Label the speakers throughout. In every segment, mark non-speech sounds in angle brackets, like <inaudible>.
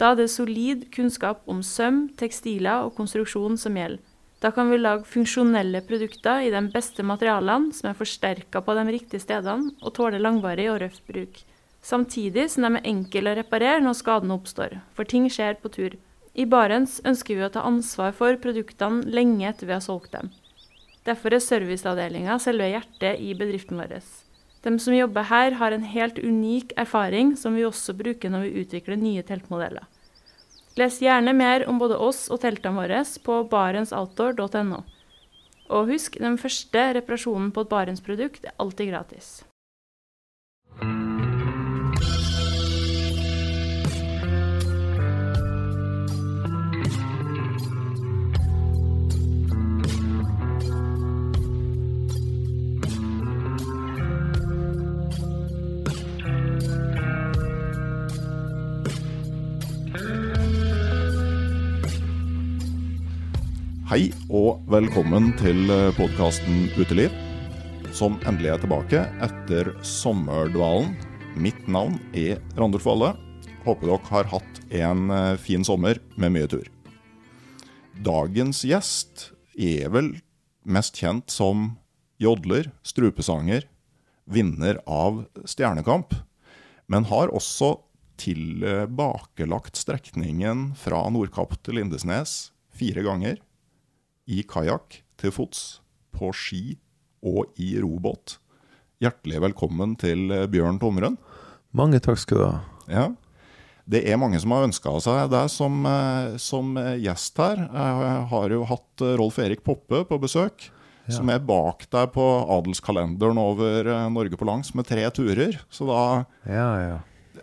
Speaker 1: Da er det solid kunnskap om søm, tekstiler og konstruksjon som gjelder. Da kan vi lage funksjonelle produkter i de beste materialene, som er forsterka på de riktige stedene og tåler langvarig og røff bruk. Samtidig som de er enkle å reparere når skadene oppstår, for ting skjer på tur. I Barents ønsker vi å ta ansvar for produktene lenge etter vi har solgt dem. Derfor er serviceavdelinga selve hjertet i bedriften vår. De som jobber her, har en helt unik erfaring som vi også bruker når vi utvikler nye teltmodeller. Les gjerne mer om både oss og teltene våre på barentsoutdoor.no. Og husk, den første reparasjonen på et Barents-produkt er alltid gratis.
Speaker 2: Hei og velkommen til podkasten Uteliv, som endelig er tilbake etter sommerdvalen. Mitt navn er Randulf Valle. Håper dere har hatt en eh, fin sommer med mye tur. Dagens gjest er vel mest kjent som jodler, strupesanger, vinner av Stjernekamp, men har også tilbakelagt strekningen fra Nordkapp til Lindesnes fire ganger i kajakk, til fots, på ski og i robåt. Hjertelig velkommen til eh, Bjørn Tomren.
Speaker 3: Mange takk skal du ha.
Speaker 2: Ja. Det er mange som har ønska seg deg som, eh, som, gjest her. Jeg har jo hatt eh, Rolf Erik Poppe på besøk. Ja. Som er bak deg på adelskalenderen over Norge på langs med tre turer. Så da
Speaker 3: ja, ja.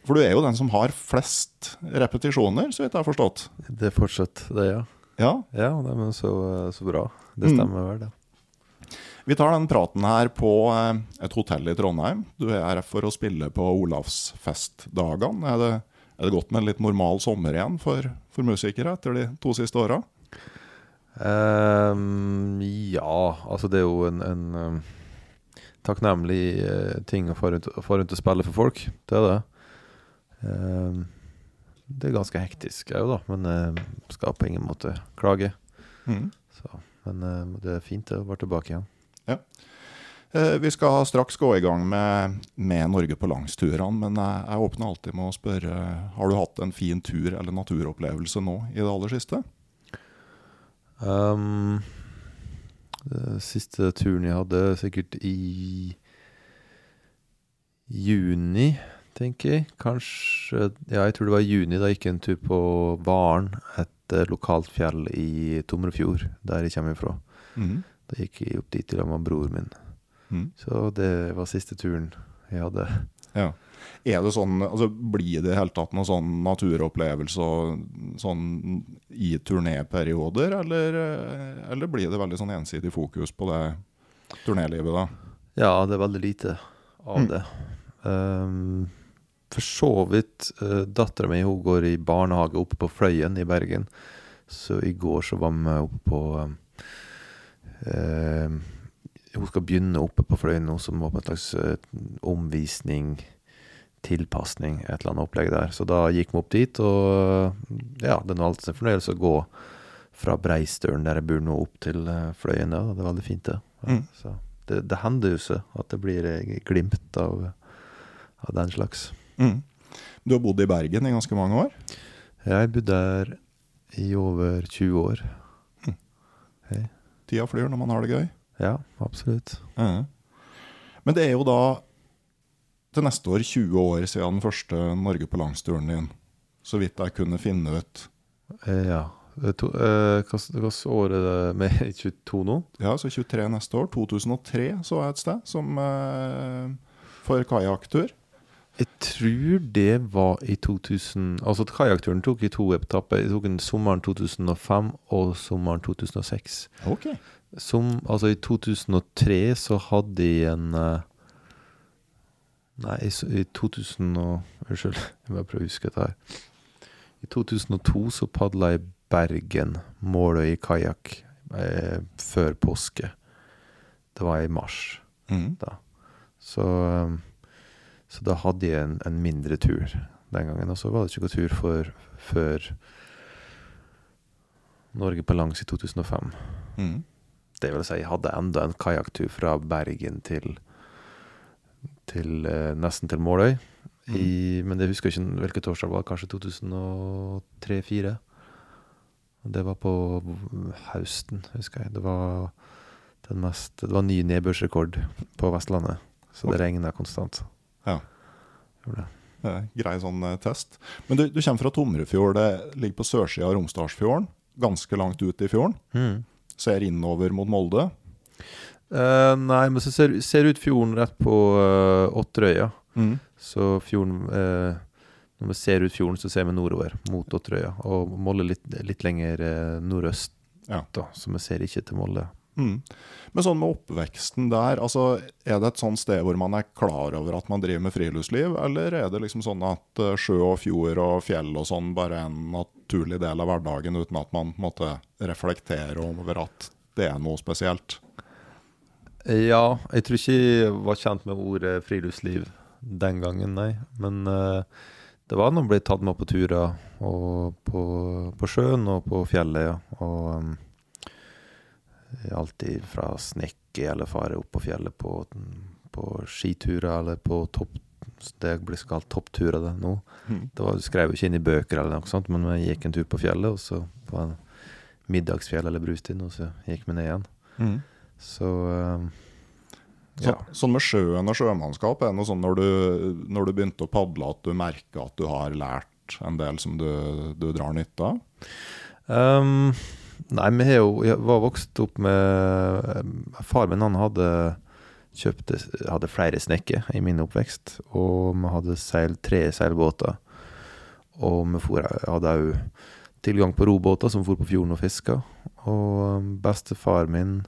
Speaker 2: For du er jo den som har flest repetisjoner, så vidt jeg har forstått?
Speaker 3: Det er fortsatt det, ja.
Speaker 2: Ja,
Speaker 3: ja men så, så bra. Det stemmer mm. vel, det.
Speaker 2: Vi tar den praten her på eh, et hotell i Trondheim. Du er her for å spille på Olavsfestdagene. Er, det, er det godt med en litt normal sommer igjen for, for musikere etter de to siste åra?
Speaker 3: Um, ja, altså det er jo en, en um, takknemlig uh, ting å få rundt, rundt og spille for folk. Det er det. Um, det er ganske hektisk òg, da. Men uh, skal på ingen måte klage. Mm. Så, men uh, det er fint å være tilbake igjen.
Speaker 2: Ja. Uh, vi skal straks gå i gang med, med Norge på langsturene, men jeg, jeg, åpner alltid med å spørre Har du hatt en fin tur eller naturopplevelse nå i det aller siste?
Speaker 3: Um, det siste turen jeg hadde, sikkert i juni tenker jeg. Kanskje Ja, jeg tror det var i juni da jeg gikk en tur på Varen, et lokalt fjell i Tomrefjord, der jeg kommer fra. Mm. Da gikk jeg opp dit sammen med broren min. Mm. Så det var siste turen jeg hadde.
Speaker 2: Ja. Er det sånn, altså Blir det i hele tatt noen sånn naturopplevelse sånn i turnéperioder, eller, eller blir det veldig sånn ensidig fokus på det turnélivet, da?
Speaker 3: Ja, det er veldig lite av mm. det. Um, for så vidt uh, Dattera mi går i barnehage oppe på Fløyen i Bergen. Så i går så var vi oppe på uh, Hun skal begynne oppe på Fløyen nå, som var på en slags uh, omvisning, tilpasning, et eller annet opplegg der. Så da gikk vi opp dit, og ja, det er nå alltid en fornøyelse å gå fra Breistølen, der jeg bor nå, opp til Fløyen. Ja, det er veldig fint, det. Mm. Så det, det hender jo så at det blir glimt av, av den slags.
Speaker 2: Mm. Du har bodd i Bergen i ganske mange år?
Speaker 3: Jeg bodde der i over 20 år. Mm.
Speaker 2: Hey. Tida flyr når man har det gøy?
Speaker 3: Ja, absolutt.
Speaker 2: Mm. Men det er jo da til neste år 20 år siden den første Norge på langsturen din, så vidt jeg kunne finne ut.
Speaker 3: Eh, ja. Hvilket eh, år er det med <laughs> 22 nå?
Speaker 2: Ja, så 23 neste år. 2003 så jeg et sted som eh, for kajakktur
Speaker 3: Jeg tror det var i 2000 Altså kajakkturen tok i to etapper. Jeg tok den sommeren 2005 og sommeren 2006.
Speaker 2: Ok.
Speaker 3: Som, altså i 2003 så hadde jeg en eh, Nei, i, 2000 og Unnskyld, <laughs> jeg må prøve å huske dette her. I 2002 så padla jeg Bergen, Måløy i kajakk eh, før påske. Det var i mars.
Speaker 2: Mm.
Speaker 3: Så, um, så da hadde jeg en, en mindre tur den gangen. Og så var det ikke noe tur for, før Norge på langs i 2005.
Speaker 2: Mm.
Speaker 3: Det vil si, jeg hadde enda en kajakktur fra Bergen til, til eh, nesten til Måløy. I, men jeg husker ikke hvilket årstall det var. Kanskje 2003-2004. Det var på høsten, husker jeg. Det var, den mest, det var ny nedbørsrekord på Vestlandet. Så det
Speaker 2: Ok.
Speaker 3: regna konstant.
Speaker 2: Ja.
Speaker 3: Gjorde det.
Speaker 2: Eh, Grei sånn eh, test. Men du, du kommer fra Tomrefjord. Det ligger på sørsida av Romsdalsfjorden. Ganske langt ut i fjorden.
Speaker 3: Mm.
Speaker 2: Ser innover mot Molde.
Speaker 3: Uh, nei, men så ser, ser ut fjorden rett på uh, Otterøya.
Speaker 2: Mm.
Speaker 3: Så fjorden uh, Når vi ser ut fjorden, så ser vi nordover mot Otterøya. Og Molde litt, litt lenger eh, nordøst,
Speaker 2: Ja.
Speaker 3: da, så vi ser ikke til Molde.
Speaker 2: Mm. Men sånn med oppveksten der, altså er det et sånt sted hvor man er klar over at man driver med friluftsliv, eller er det liksom sånn at eh, sjø og fjord og fjell og sånn bare er en naturlig del av hverdagen, uten at man måtte reflektere over at det er noe spesielt?
Speaker 3: Ja, jeg tror ikke jeg var kjent med ordet friluftsliv den gangen, nei. Men uh, det var nå blitt tatt med på turer og på, på sjøen og på fjellet, ja. Og um, alltid fra snekke eller fare opp på fjellet på, på skiturer eller på topp det blir kalt toppturer det nå.
Speaker 2: Mm.
Speaker 3: Det var, skrev jo ikke inn i bøker, eller noe sånt, men vi gikk en tur på fjellet, og så på en middagsfjell eller brustind, og så gikk vi ned igjen.
Speaker 2: Mm.
Speaker 3: Så um,
Speaker 2: Så,
Speaker 3: ja.
Speaker 2: Sånn med sjøen og sjømannskap, er det noe sånn når du, når du begynte å padle at du merka at du har lært en del som du, du drar nytte av?
Speaker 3: Um, nei, vi har jo Jeg var vokst opp med um, Far min han hadde kjøpt hadde flere snekker i min oppvekst, og vi hadde seil, tre seilbåter. Og vi for, hadde òg tilgang på robåter som for på fjorden og fiska. Og um, bestefar min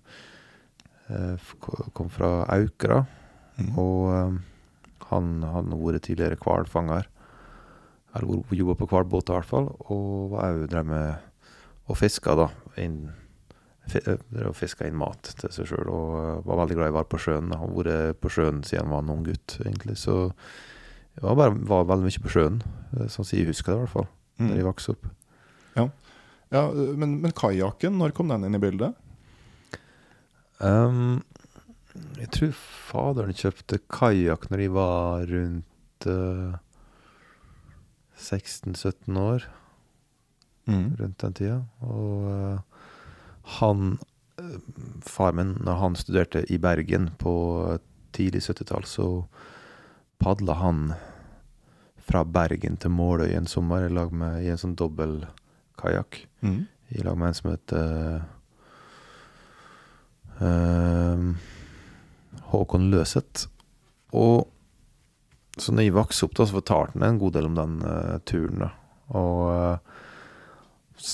Speaker 3: eh, kom fra Aukra,
Speaker 2: Mm.
Speaker 3: og han hadde vært tidligere hvalfanger. Eller jobba på hvalbåter, i hvert fall. Og var òg drev med og fiska, da. Inn, eh, fiska inn mat til seg sjøl. Og eh, var veldig glad i å være på sjøen. Han har vært på sjøen siden han var en ung gutt, egentlig. Så jeg var, bare, var veldig mye på sjøen. eh, Sånn som jeg husker det, i hvert fall. Da jeg
Speaker 2: Mm.
Speaker 3: vokste opp.
Speaker 2: Ja, men men kajakken, når kom den inn i bildet?
Speaker 3: Um, jeg tror faderen kjøpte kajakk når de var rundt uh, 16-17 år.
Speaker 2: Mm.
Speaker 3: rundt den tida. Og uh, han eh, Far min, når han studerte i Bergen på tidlig 70-tall, så padla han fra Bergen til Måløy en sommer i, lag med, i en sånn dobbel kajakk.
Speaker 2: Mm.
Speaker 3: I lag med en som heter uh, Håkon Løseth. Og så når jeg vokste opp, da, så fortalte han en god del om den uh, turen. da. Og eh,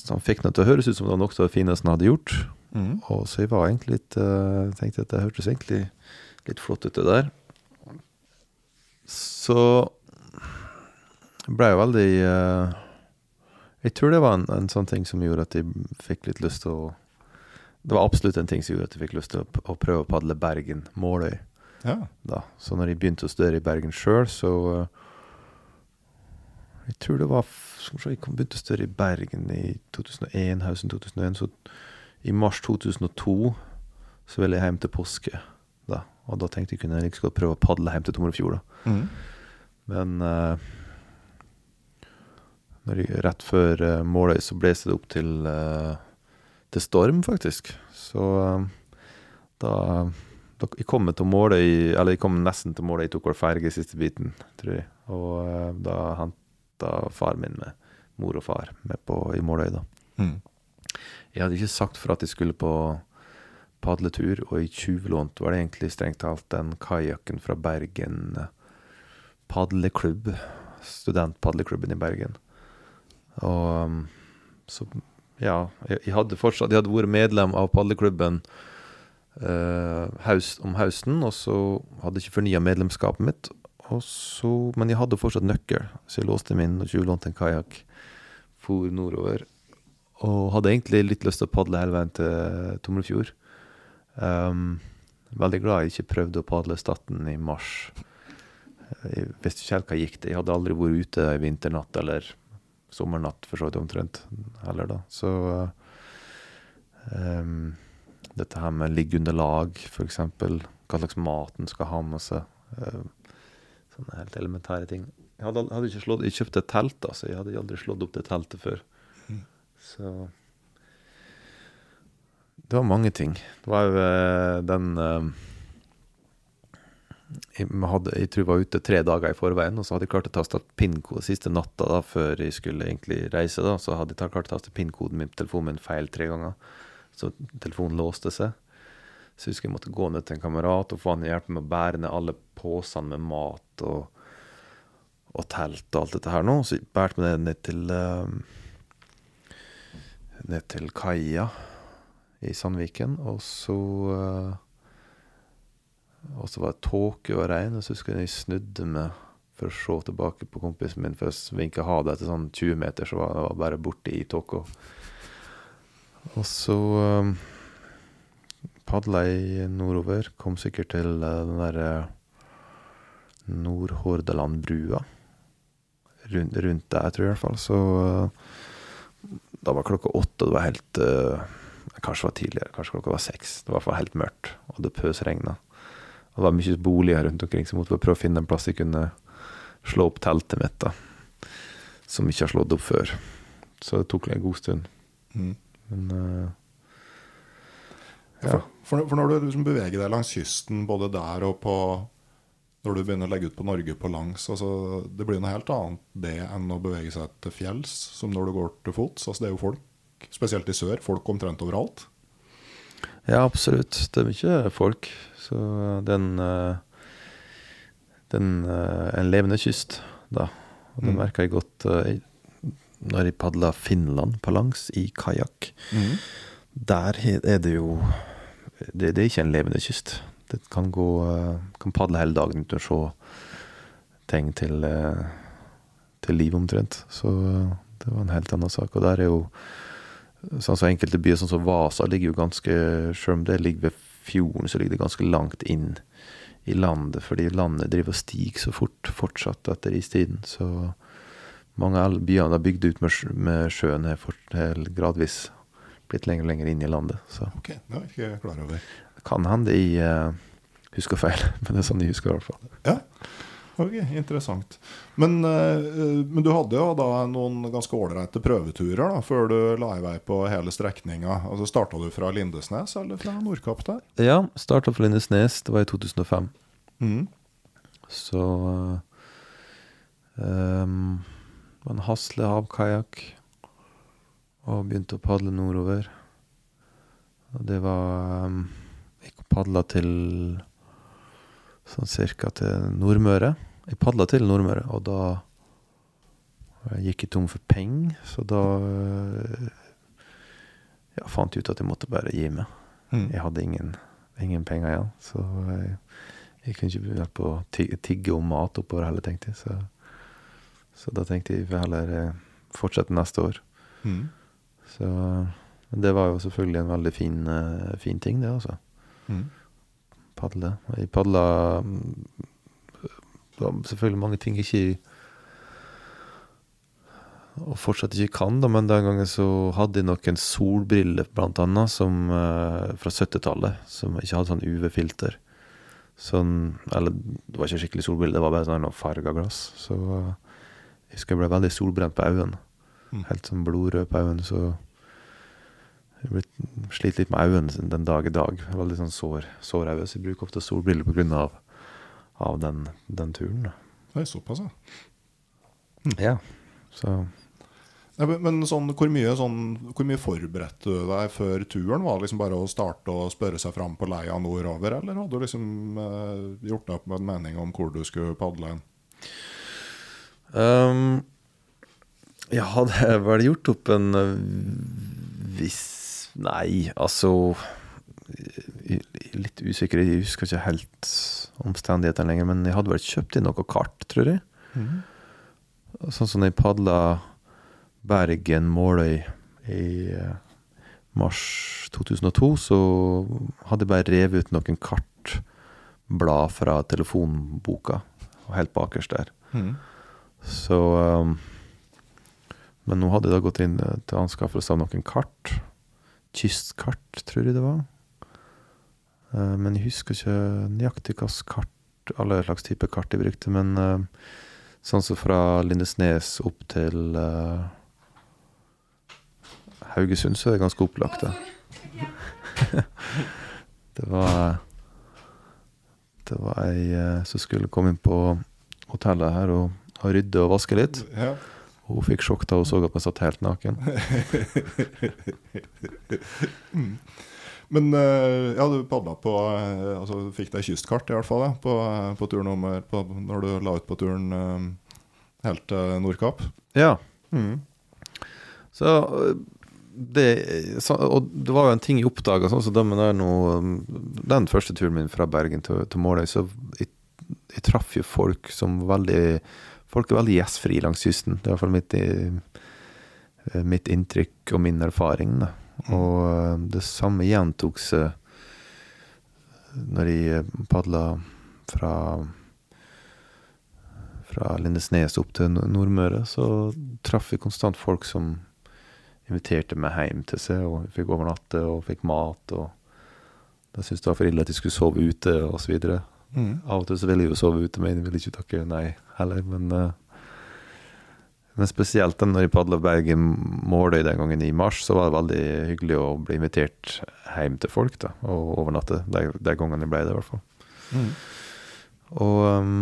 Speaker 3: han fikk det til å høres ut som det var nokså det fineste han hadde gjort.
Speaker 2: Mm.
Speaker 3: Og så jeg var egentlig litt uh, tenkte at det hørtes egentlig litt flott ut, det der. Så ble jo veldig uh, Jeg tror det var en, en sånn ting som gjorde at jeg fikk litt lyst til å Det var absolutt en ting som gjorde at jeg fikk lyst til å, å prøve å padle Bergen-Måløy.
Speaker 2: Ja.
Speaker 3: da. Så når jeg begynte å studere i Bergen sjøl, så eh, Jeg tror det var jeg begynte å studere i Bergen i 2001, høsten 2001. Så i mars 2002 så ville jeg hjem til påske. da. Og da tenkte jeg kunne jeg like godt prøve å padle hjem til Tomrefjord. da.
Speaker 2: Mm.
Speaker 3: Men uh, jeg, rett før uh, Måløy så blåste det opp til, uh, til storm, faktisk. Så da, Jeg kom Eller jeg kom nesten til Måløy, jeg tok vel ferge siste biten, tror jeg. Og da da henta far min med mor og far med på i Måløy, da.
Speaker 2: Mm.
Speaker 3: Jeg hadde ikke sagt for at jeg skulle på padletur, og i tjuvlånt var det egentlig strengt talt den kajakken fra Bergen padleklubb. Studentpadleklubben i Bergen. Og um, så ja, jeg, jeg hadde fortsatt Jeg hadde vært medlem av padleklubben eh, haus, om høsten, og så hadde jeg ikke fornya medlemskapet mitt. Så, men jeg hadde fortsatt nøkkel, så jeg låste min og tjuvlånte en kajakk. For nordover. Og hadde egentlig litt lyst til å padle hele veien til Tomrefjord. Um, veldig glad jeg ikke prøvde å padle Staten i mars. Jeg visste ikke helt hva gikk det. Jeg hadde aldri vært ute ei vinternatt eller sommernatt, for så vidt omtrent, heller, da. Så um, dette her med liggeunderlag, for eksempel. Hva slags mat en skal ha med seg. Uh, sånne helt elementære ting. Jeg hadde, hadde ikke slått, jeg kjøpte et telt, altså. Jeg hadde aldri slått opp det teltet før. Mm. Så Det var mange ting. Det var jo uh, den uh, jeg, hadde, jeg, tror jeg var ute tre dager i forveien, og så hadde jeg klart å taste PIN-kode siste natta da, før jeg skulle egentlig reise. da, Så hadde jeg klart å taste PIN-koden min på telefonen min feil tre ganger. Så telefonen låste seg. Så jeg husker jeg måtte gå ned til en kamerat og få han hjelpe med å bære ned alle posene med mat og, og telt og alt dette her nå. Så jeg bærte meg ned til uh, ned til kaia i Sandviken, og så uh, og så var det tåke og regn, og så husker jeg jeg snudde meg for å se tilbake på kompisen min for jeg vinka ha det etter sånn 20 meter, så var jeg bare borte i tåka. Og så um, padla nordover. Kom sikkert til uh, den derre uh, Nordhordalandbrua. Rundt, rundt der, tror jeg i hvert fall. Så uh, da var klokka åtte, og det var helt Kanskje det var tidligere, kanskje klokka var seks. Det var i hvert fall helt mørkt, og det pøsregna. Og det var mye boliger rundt omkring, så jeg måtte prøve å finne en plass jeg kunne slå opp teltet mitt, da. Som ikke har slått opp før. Så det tok en god stund. Mm. Men
Speaker 2: ja. For, for, når du liksom beveger deg langs kysten, både der og på Når du begynner å legge ut på Norge på langs, altså, det blir noe helt annet det enn å bevege seg til fjells, som når du går til fots. Altså, det er jo folk, spesielt i sør, folk omtrent overalt.
Speaker 3: Ja, absolutt. Det er mye folk. Så den, eh, den eh, En levende kyst, da. Og det mm. merka jeg godt uh, når jeg padla Finland på langs i kajakk. Mm. Der er det jo det, det, er ikke en levende kyst. Det kan gå Kan padle hele dagen uten å se tegn til, til liv, omtrent. Så det var en helt annen sak. Og der er jo sånn som enkelte byer, sånn som Vasa, ligger jo ganske Selv om det ligger ved fjorden, så ligger det ganske langt inn i landet, fordi landet driver og stiger så fort fortsatt etter istiden. Så mange av byene er bygd ut med, med sjøen, her, gradvis blitt lenger og lenger inn i landet. Så.
Speaker 2: Ok, det var ikke klar over.
Speaker 3: Kan hende jeg uh, husker feil, <laughs> men det er sånn jeg husker i hvert fall.
Speaker 2: Ja. Ok, Interessant. Men, uh, men, du hadde jo da noen ganske ålreite prøveturer da, før du la i vei på hele strekninga. Altså, Starta du fra Lindesnes eller fra Nordkapp der?
Speaker 3: Ja, starta fra Lindesnes. Det var i 2005. Mm. Så uh, um, det var en Hasle havkajakk. Og begynte å padle nordover. Og det var um, Gikk og padla til sånn cirka til Nordmøre. Jeg padla til Nordmøre, og da gikk jeg tom for penger, så da ja, fant jeg ut at jeg måtte bare gi meg. Mm. Jeg hadde ingen, ingen, penger igjen, så jeg, jeg kunne ikke begynne på å tigge om mat oppover heller, tenkte jeg. Så, så da tenkte jeg vi heller eh, fortsette neste år. Mm. Så det var jo selvfølgelig en veldig fin, uh, fin ting, det, altså. Mm padle. Jeg padla var selvfølgelig mange ting jeg ikke og fortsatt ikke kan, da, men den gangen så hadde jeg noen solbriller, blant annet, som, uh, fra 70-tallet, som ikke hadde sånn UV-filter. Sånn, eller det var ikke skikkelig solbriller, det var bare sånn farga glass. Så uh, jeg husker jeg ble veldig solbrent på øynene. Mm. Helt sånn blodrød på øynene, så jeg sliter litt med øynene den dag i dag. Veldig sånn sår, sår øyne, så jeg bruker ofte solbriller pga. Av, av den, den turen.
Speaker 2: Det er såpass, ja.
Speaker 3: Hm. Ja, så
Speaker 2: ja, men sånn, hvor, mye, sånn, hvor mye forberedte du deg før turen? Var det liksom bare å starte og spørre seg fram på leia nordover, eller hadde du liksom eh, gjort deg opp med en mening om hvor du skulle padle hen?
Speaker 3: Um, jeg hadde vel gjort opp en viss Nei, altså Litt usikker, jeg husker ikke helt omstendighetene lenger, men jeg hadde vel kjøpt inn noe kart, tror jeg. Sånn som jeg padla Bergen-Måløy i eh, mars 2002, så hadde jeg bare revet ut noen kartblad fra telefonboka, helt bakerst der.
Speaker 2: Mm.
Speaker 3: Så um, Men nå hadde jeg da gått inn eh, til anskaffelse av noen kart. Kystkart, tror jeg det var. Eh, men jeg husker ikke nøyaktig hvilket kart, alle slags typer kart jeg brukte. Men eh, sånn som fra Lindesnes opp til eh, Haugesund, så er det ganske opplagt, da. <laughs> det var Det var ei som skulle komme inn på hotellet her og, og rydde og vaske litt.
Speaker 2: Ja.
Speaker 3: Hun fikk sjokk da hun så at jeg satt helt naken. <laughs>
Speaker 2: Men eh, ja, du padla på eh, Altså fikk deg kystkart, i hvert fall, på, på tur nummer på, Når du la ut på turen eh, helt til Nordkapp.
Speaker 3: Ja.
Speaker 2: Mm.
Speaker 3: Så det, Og det var jo en ting jeg oppdaga, sånn som um, den første turen min fra Bergen til, til Måløy, så jeg, jeg traff jo folk som var veldig Folk er veldig gjestfrie langs kysten. Det er i hvert fall mitt, eh, mitt inntrykk og min erfaring. Da. Og øh, det samme gjentok seg når jeg padla fra fra Lindesnes opp til Nordmøre, så traff vi konstant folk som inviterte meg hjem til seg, og fikk overnatte og fikk mat. og De syntes det var for ille at de skulle sove ute, osv.
Speaker 2: Mhm.
Speaker 3: Av og til så ville jeg jo sove ute, men jeg ville ikke takke nei heller. Men, eh, men spesielt når jeg padla Bergen-Måløy den gangen i mars, så var det veldig hyggelig å bli invitert hjem til folk da, og overnatte. De, de gangene jeg ble det, i hvert fall.
Speaker 2: Mm.
Speaker 3: Og um,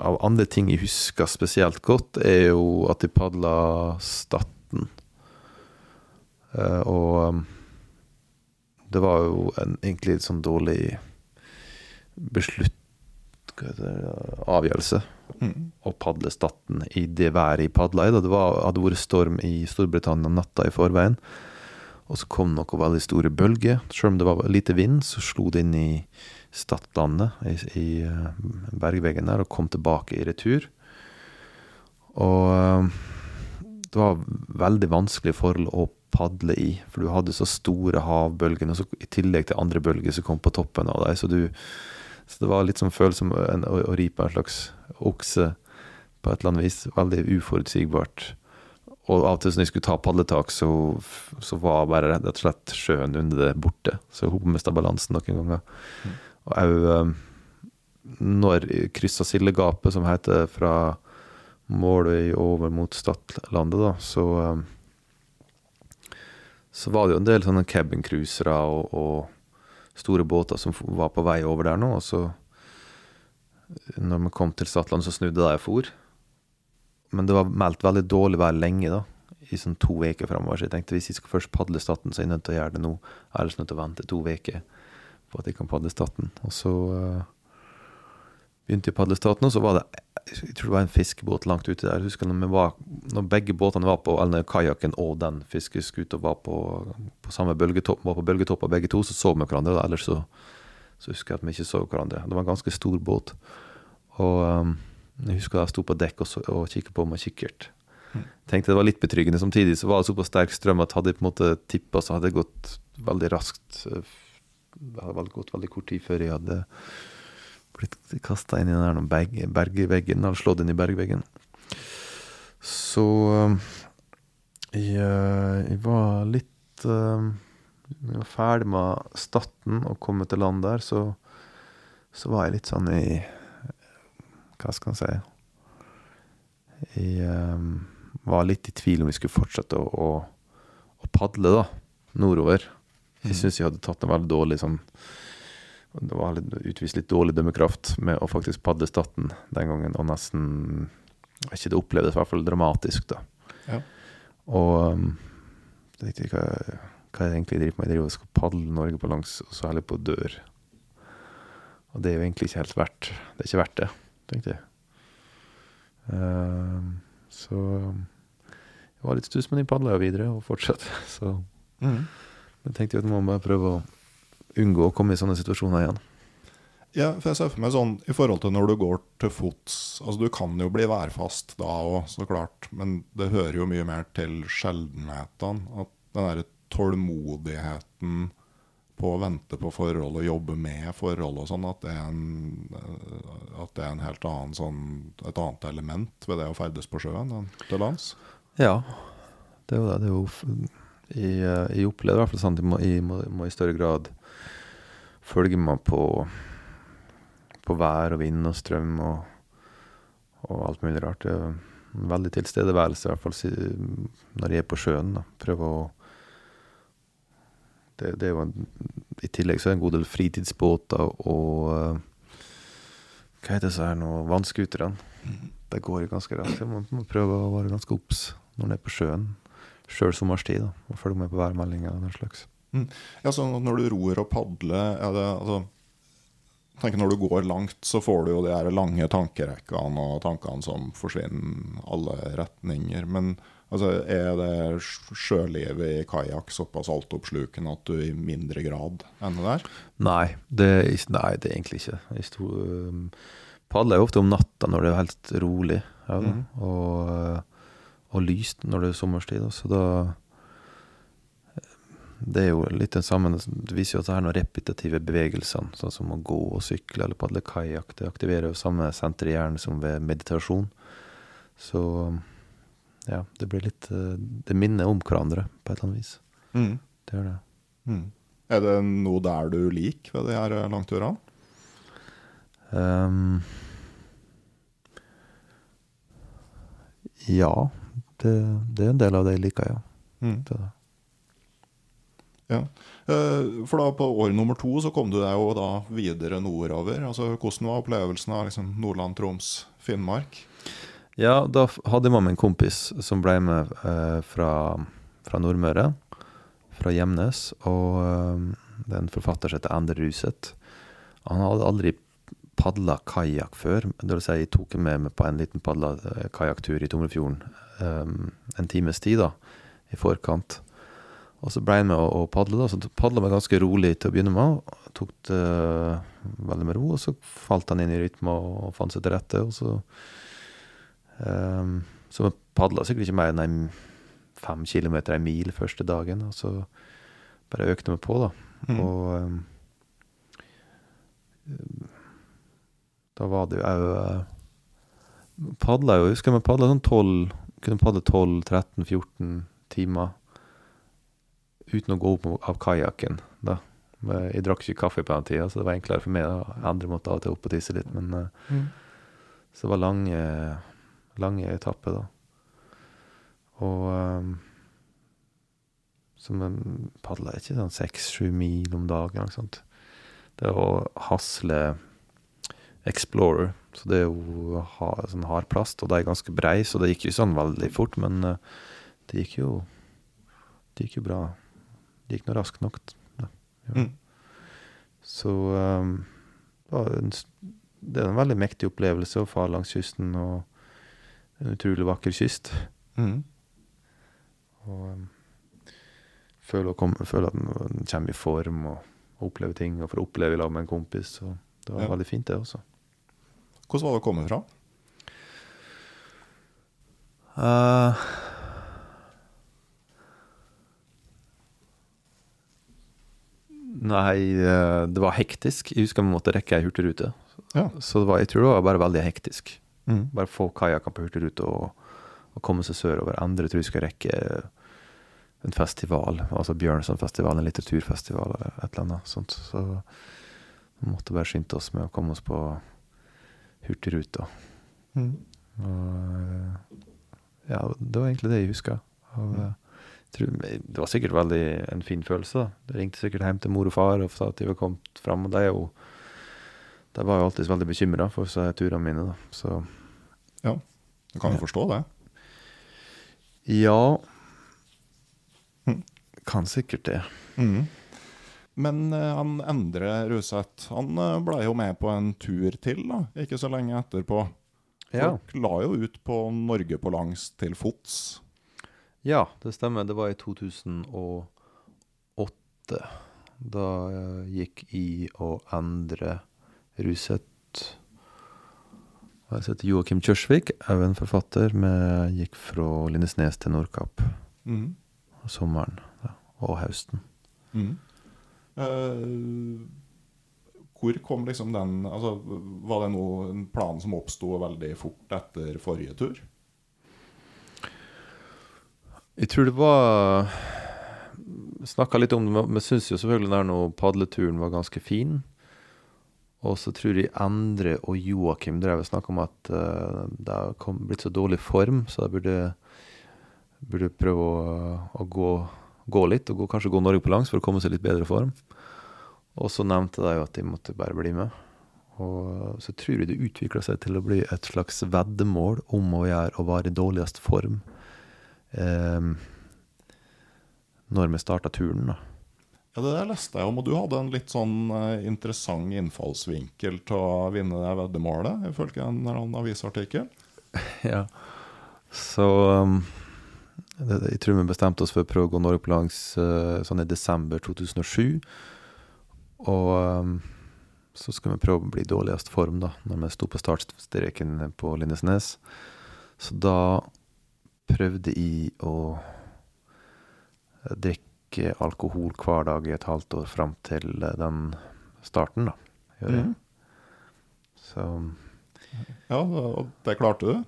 Speaker 3: av andre ting jeg husker spesielt godt, er jo at jeg padla Statten. Uh, og um, det var jo en egentlig litt sånn dårlig beslutt avgjørelse
Speaker 2: mm.
Speaker 3: å padle Statten i det været jeg padla i. Da det var, hadde vært storm i Storbritannia natta i forveien. Og så kom noen veldig store bølger. Selv om det var lite vind, så slo det inn i Stadlandet, i, i eh, bergveggen der, og kom tilbake i retur. Og eh, det var veldig vanskelig forhold å padle i, for du hadde så store havbølger, og så i tillegg til andre bølger som kom på toppen av deg, så du så det var litt som følelse som en, å, å ri på en slags okse på et eller annet vis. Veldig uforutsigbart. Og av og til når jeg skulle ta padletak, så, så var bare rett og slett sjøen under det borte. Så hun mista balansen noen ganger. Og òg um, når jeg kryssa Sildegapet, som heter fra Måløy over mot Stadlandet, da, så um, så var det jo en del sånne cabincruisere og, og store båter som var på vei over der nå. Og så, når vi kom til Stadland, så snudde de og for. Men det var meldt veldig dårlig vær lenge, da. I sånn to uker framover. Så jeg tenkte hvis jeg skal først padle Staten, så er jeg nødt til å gjøre det nå. Ellers nødt til å vente to uker på at jeg kan padle Staten. Og så uh, begynte jeg å padle Staten, og så var det jeg tror det var en fiskebåt langt ute der. Jeg husker når, vi var, når begge båtene var på, eller kajakken og den fiskeskuta var på, på samme bølgetopp, var på bølgetopper begge to, så så vi hverandre. Da. Ellers så, så husker jeg at vi ikke så hverandre. Det var en ganske stor båt. Og um, jeg husker jeg sto på dekk og, og kikket på med kikkert. Tenkte det var litt betryggende. Samtidig så var det såpass sterk strøm at hadde jeg på en måte tippa, så hadde det gått veldig raskt. Det hadde gått veldig kort tid før jeg hadde blitt kasta inn i den bergveggen, eller slått inn i bergveggen. Så um, jeg, eh, jeg var litt um, jeg var ferdig med Statten og kommet til land der, så, så var jeg litt sånn i Hva skal en si Jeg um, var litt i tvil om vi skulle fortsette å, å, å padle da, nordover. Jeg syns jeg hadde tatt en veldig dårlig sånn det var litt, utvist litt dårlig dømmekraft med å faktisk padle Staten den gangen, og nesten ikke, Det opplevdes i hvert fall dramatisk, da.
Speaker 2: Ja.
Speaker 3: Og um, jeg tenkte hva, hva, er jeg egentlig driver med. Jeg driver og skal padle Norge på langs, og så heller på dør. Og det er jo egentlig ikke helt verdt Det er ikke verdt det. tenkte jeg. Uh, så jeg var litt stuss, men jeg padla videre og fortsatte. <laughs> Så
Speaker 2: Mm.
Speaker 3: jeg tenkte jo at man må bare prøve å unngå å komme i sånne situasjoner igjen.
Speaker 2: Ja, for jeg ser for meg sånn i forhold til når du går til fots Altså, du kan jo bli værfast da òg, så klart, men det hører jo mye mer til sjeldenhetene. At den derre tålmodigheten på å vente på forhold og jobbe med forhold og sånn, at det er en, at det er en helt annen sånn Et annet element ved det å ferdes på sjøen enn til lands.
Speaker 3: Ja, det er jo det. det er jo jeg, eh, jeg opplever i hvert fall sånn at jeg må, jeg må, må i større grad følge med på, på vær og vind og strøm og, og alt mulig rart. Det er veldig tilstedeværelse, i hvert fall når jeg er på sjøen. Da. Prøve å det, det er jo en, I tillegg så er det en god del fritidsbåter og eh, Hva heter det her nå? Vannskuterne. Det går ganske raskt. Jeg må, prøve å være ganske obs når en er på sjøen. Sjøl sommerstid, da. Og følge med på værmeldinger og den slags.
Speaker 2: Ja, så når du ror og padler, er det altså tenker Når du går langt, så får du jo de her lange tankerekkene og tankene som forsvinner alle retninger. Men altså, er det sjølivet i kajakk såpass altoppslukende at du i mindre grad ender der?
Speaker 3: Nei, det er, ikke, nei, det er egentlig ikke. Jeg sto, um, padler jo ofte om natta når det er helt rolig, ja.
Speaker 2: Mhm.
Speaker 3: og, og lyst når det er sommerstid. Så da Det er jo litt den samme Det viser jo at det er noen repetitive bevegelsene, sånn som å gå og sykle eller padle kajakk. Det aktiverer jo samme senter i hjernen som ved meditasjon. Så ja, det blir litt uh, Det minner om hverandre på et eller annet vis. Det gjør det.
Speaker 2: Mm. Er det noe der du liker ved de her eh, langturene?
Speaker 3: Um, ja, det, det er en del av det jeg liker, ja.
Speaker 2: Mm.
Speaker 3: Det.
Speaker 2: Ja. Eh, For da på år nummer to så kom du deg jo da videre nordover. Altså, hvordan var opplevelsen av liksom Nordland, Troms, Finnmark?
Speaker 3: Ja, da hadde jeg med en kompis som ble med eh, fra, fra Nordmøre, fra Gjemnes. Og eh, det er forfatter som heter Ender Ruseth. Han hadde aldri padla kajakk før. Det vil si, jeg tok ham med meg på en liten padla eh, kajakktur i Tomrefjorden eh, en times tid da, i forkant. Og så ble jeg med å, padle, da. Så padla meg ganske rolig til å begynne med. Tok det veldig med ro, og så falt han inn i rytme og, fant seg til rette. Og så Um, så padla sikkert ikke mer enn en fem kilometer, en mil første dagen. Og så bare økte vi på, da.
Speaker 2: Mm.
Speaker 3: Og um, da var det jo òg Padla jo, jeg husker vi padla sånn 12 Kunne padle 12-13-14 timer uten å gå opp av kajakken. da. Jeg drakk ikke kaffe på den tida, så det var enklere for meg. da. Andre måtte av og til opp og tisse litt, men mm. så det var lange, lange etapper, da. Og um, Så vi padla ikke sånn seks-sju mil om dagen. Ikke sant? Det er å hasle Explorer, så det er jo ha, sånn hardplast, og de er ganske brei, så det gikk jo sånn veldig fort, men uh, det gikk jo Det gikk jo bra. Det gikk nå raskt nok. Da. Ja.
Speaker 2: Mm.
Speaker 3: Så um, det er en veldig mektig opplevelse å fare langs kysten, og en utrolig vakker kyst.
Speaker 2: Mm.
Speaker 3: Og um, føle, komme, føle at en kommer i form og, og opplever ting, og får oppleve i lag med en kompis. Så det var
Speaker 2: Ja.
Speaker 3: veldig fint, det også.
Speaker 2: Hvordan var det å komme fra?
Speaker 3: Eh, nei, eh, det var hektisk. Jeg husker vi måtte rekke ei hurtigrute.
Speaker 2: Ja.
Speaker 3: Så det var, jeg tror det var bare veldig hektisk.
Speaker 2: Mm.
Speaker 3: Bare få kajakken på hurtigrute og, og komme seg sørover. Andre tror jeg skal rekke en festival, altså Bjørnsonfestivalen, en litteraturfestival eller et eller annet sånt. Så vi måtte bare skynde oss med å komme oss på hurtigruta.
Speaker 2: Mm.
Speaker 3: Og eh, ja, det var egentlig det jeg huska. Og, eh, tror- Det var sikkert veldig en fin følelse. da. Jeg ringte sikkert hjem til mor og far og sa at de var kommet fram. Og de, jo, de var jo alltid veldig bekymra for turene mine. da. Så
Speaker 2: Du kan jo
Speaker 3: Ja.
Speaker 2: forstå det.
Speaker 3: ja
Speaker 2: Mhm.
Speaker 3: Kan sikkert det.
Speaker 2: Mm. Men uh, han Endre Ruseth han uh, ble jo med på en tur til, da, ikke så lenge etterpå.
Speaker 3: Ja.
Speaker 2: Folk la jo ut på Norge på langs til fots.
Speaker 3: Ja, det stemmer. Det var i 2008. Da jeg gikk I å Endre Ruseth Og jeg heter Joakim Kjørsvik, er en forfatter. Men gikk fra Lindesnes til Nordkapp
Speaker 2: mm.
Speaker 3: sommeren ja, og høsten.
Speaker 2: Mm. Eh, hvor kom liksom den altså, Var det noe, en plan som oppsto veldig fort etter forrige tur?
Speaker 3: Jeg tror det var Snakka litt om det, men syns jo selvfølgelig der padleturen var ganske fin. Og så tror jeg Endre og Joakim drev og snakka om at uh, det har blitt så dårlig form, så jeg burde, burde prøve å, å gå, gå litt, og gå, kanskje gå Norge på langs for å komme seg litt bedre form. Og så nevnte de jo at de måtte bare bli med. Og så tror jeg det utvikla seg til å bli et slags veddemål om å gjøre å være i dårligst form eh, når vi starta turen, da.
Speaker 2: Ja, Det der leste jeg om, og du hadde en litt sånn eh, interessant innfallsvinkel til å vinne det veddemålet, ifølge en eller annen avisartikkel. <laughs>
Speaker 3: ja. Så um, det, jeg tror vi bestemte oss for å prøve å gå Norge på langs uh, sånn i desember 2007. Og um, så skulle vi prøve å bli i dårligst form da, når vi sto på startstreken på Lindesnes. Så da prøvde jeg å drikke alkohol hver dag i et halvt år fram til eh, den starten, da. Gjør jeg.
Speaker 2: Mm.
Speaker 3: Så
Speaker 2: Ja, og det klarte du?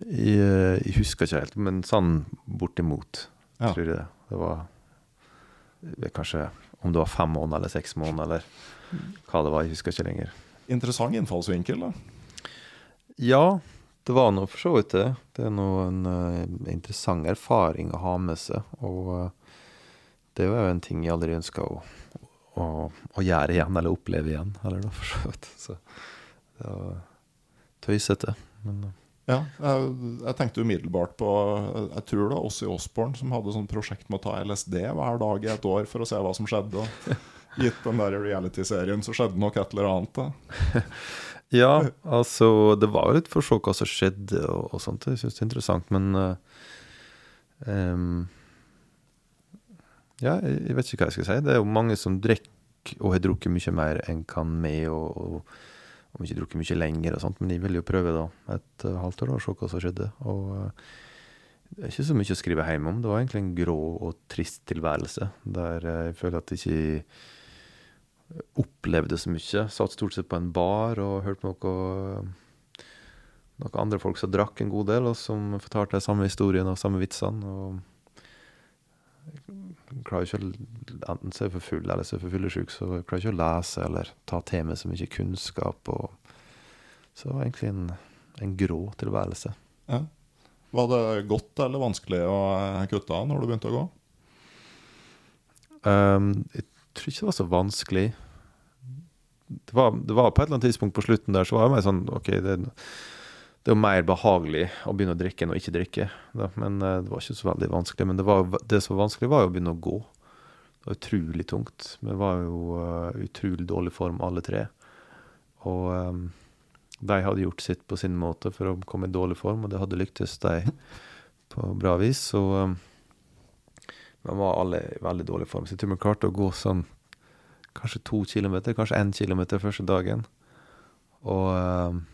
Speaker 3: jeg, eh, jeg husker ikke helt, men sånn bortimot,
Speaker 2: Ja.
Speaker 3: tror jeg det. Det var er kanskje om det var fem måneder eller seks måneder, eller hva det var. Jeg husker ikke lenger.
Speaker 2: Interessant innfallsvinkel, da.
Speaker 3: Ja, det var nå for så vidt det. Det er nå en uh, interessant erfaring å ha med seg. Og uh, det var jo en ting jeg aldri ønska å, å, å gjøre igjen, eller oppleve igjen. Eller da, for så vidt. Så det var tøysete. Men uh.
Speaker 2: Ja, jeg, jeg tenkte umiddelbart på Jeg tror det var Ossi Osborn som hadde sånn prosjekt med å ta LSD hver dag i et år for å se hva som skjedde. Og gitt den der reality-serien så skjedde nok et eller annet. Da. <laughs>
Speaker 3: Ja, altså Det var jo litt for å se hva som skjedde og, og sånt. Jeg syns det er interessant, men uh, um, Ja, jeg, vet ikke hva jeg skal si. Det er jo mange som drikker og har drukket mye mer enn kan med, og, og, og ikke drukket mye lenger og sånt. Men jeg vil jo prøve da et uh, halvt år og se hva som skjedde. Og uh, det er ikke så mye å skrive hjem om. Det var egentlig en grå og trist tilværelse der jeg føler at jeg ikke opplevde så mye. Satt stort sett på en bar og hørte på noe, noen andre folk som drakk en god del, og som fortalte de samme historiene og samme vitsene. og jeg klarer ikke Enten så er jeg for full eller så er jeg for fyllesyk, så jeg klarer ikke å lese eller ta til meg så mye kunnskap. Og, så det var egentlig en, en grå tilværelse.
Speaker 2: Ja. Var det godt eller vanskelig å kutte av når du begynte å gå?
Speaker 3: Um, jeg tror ikke det var så vanskelig. Det var, det var på et eller annet tidspunkt på slutten der så var det mer sånn OK, det, det er jo mer behagelig å begynne å drikke enn å ikke drikke. Da. Men eh, det var ikke så veldig vanskelig. Men det, var, det som var vanskelig, var jo å begynne å gå. Det var utrolig tungt. Vi var jo uh, utrolig dårlig form, alle tre. Og um, de hadde gjort sitt på sin måte for å komme i dårlig form, og det hadde lyktes, de, på bra vis. Så um, vi var alle i veldig dårlig form. Så jeg tror vi klarte å gå sånn kanskje to kilometer, kanskje én kilometer første dagen. Og um,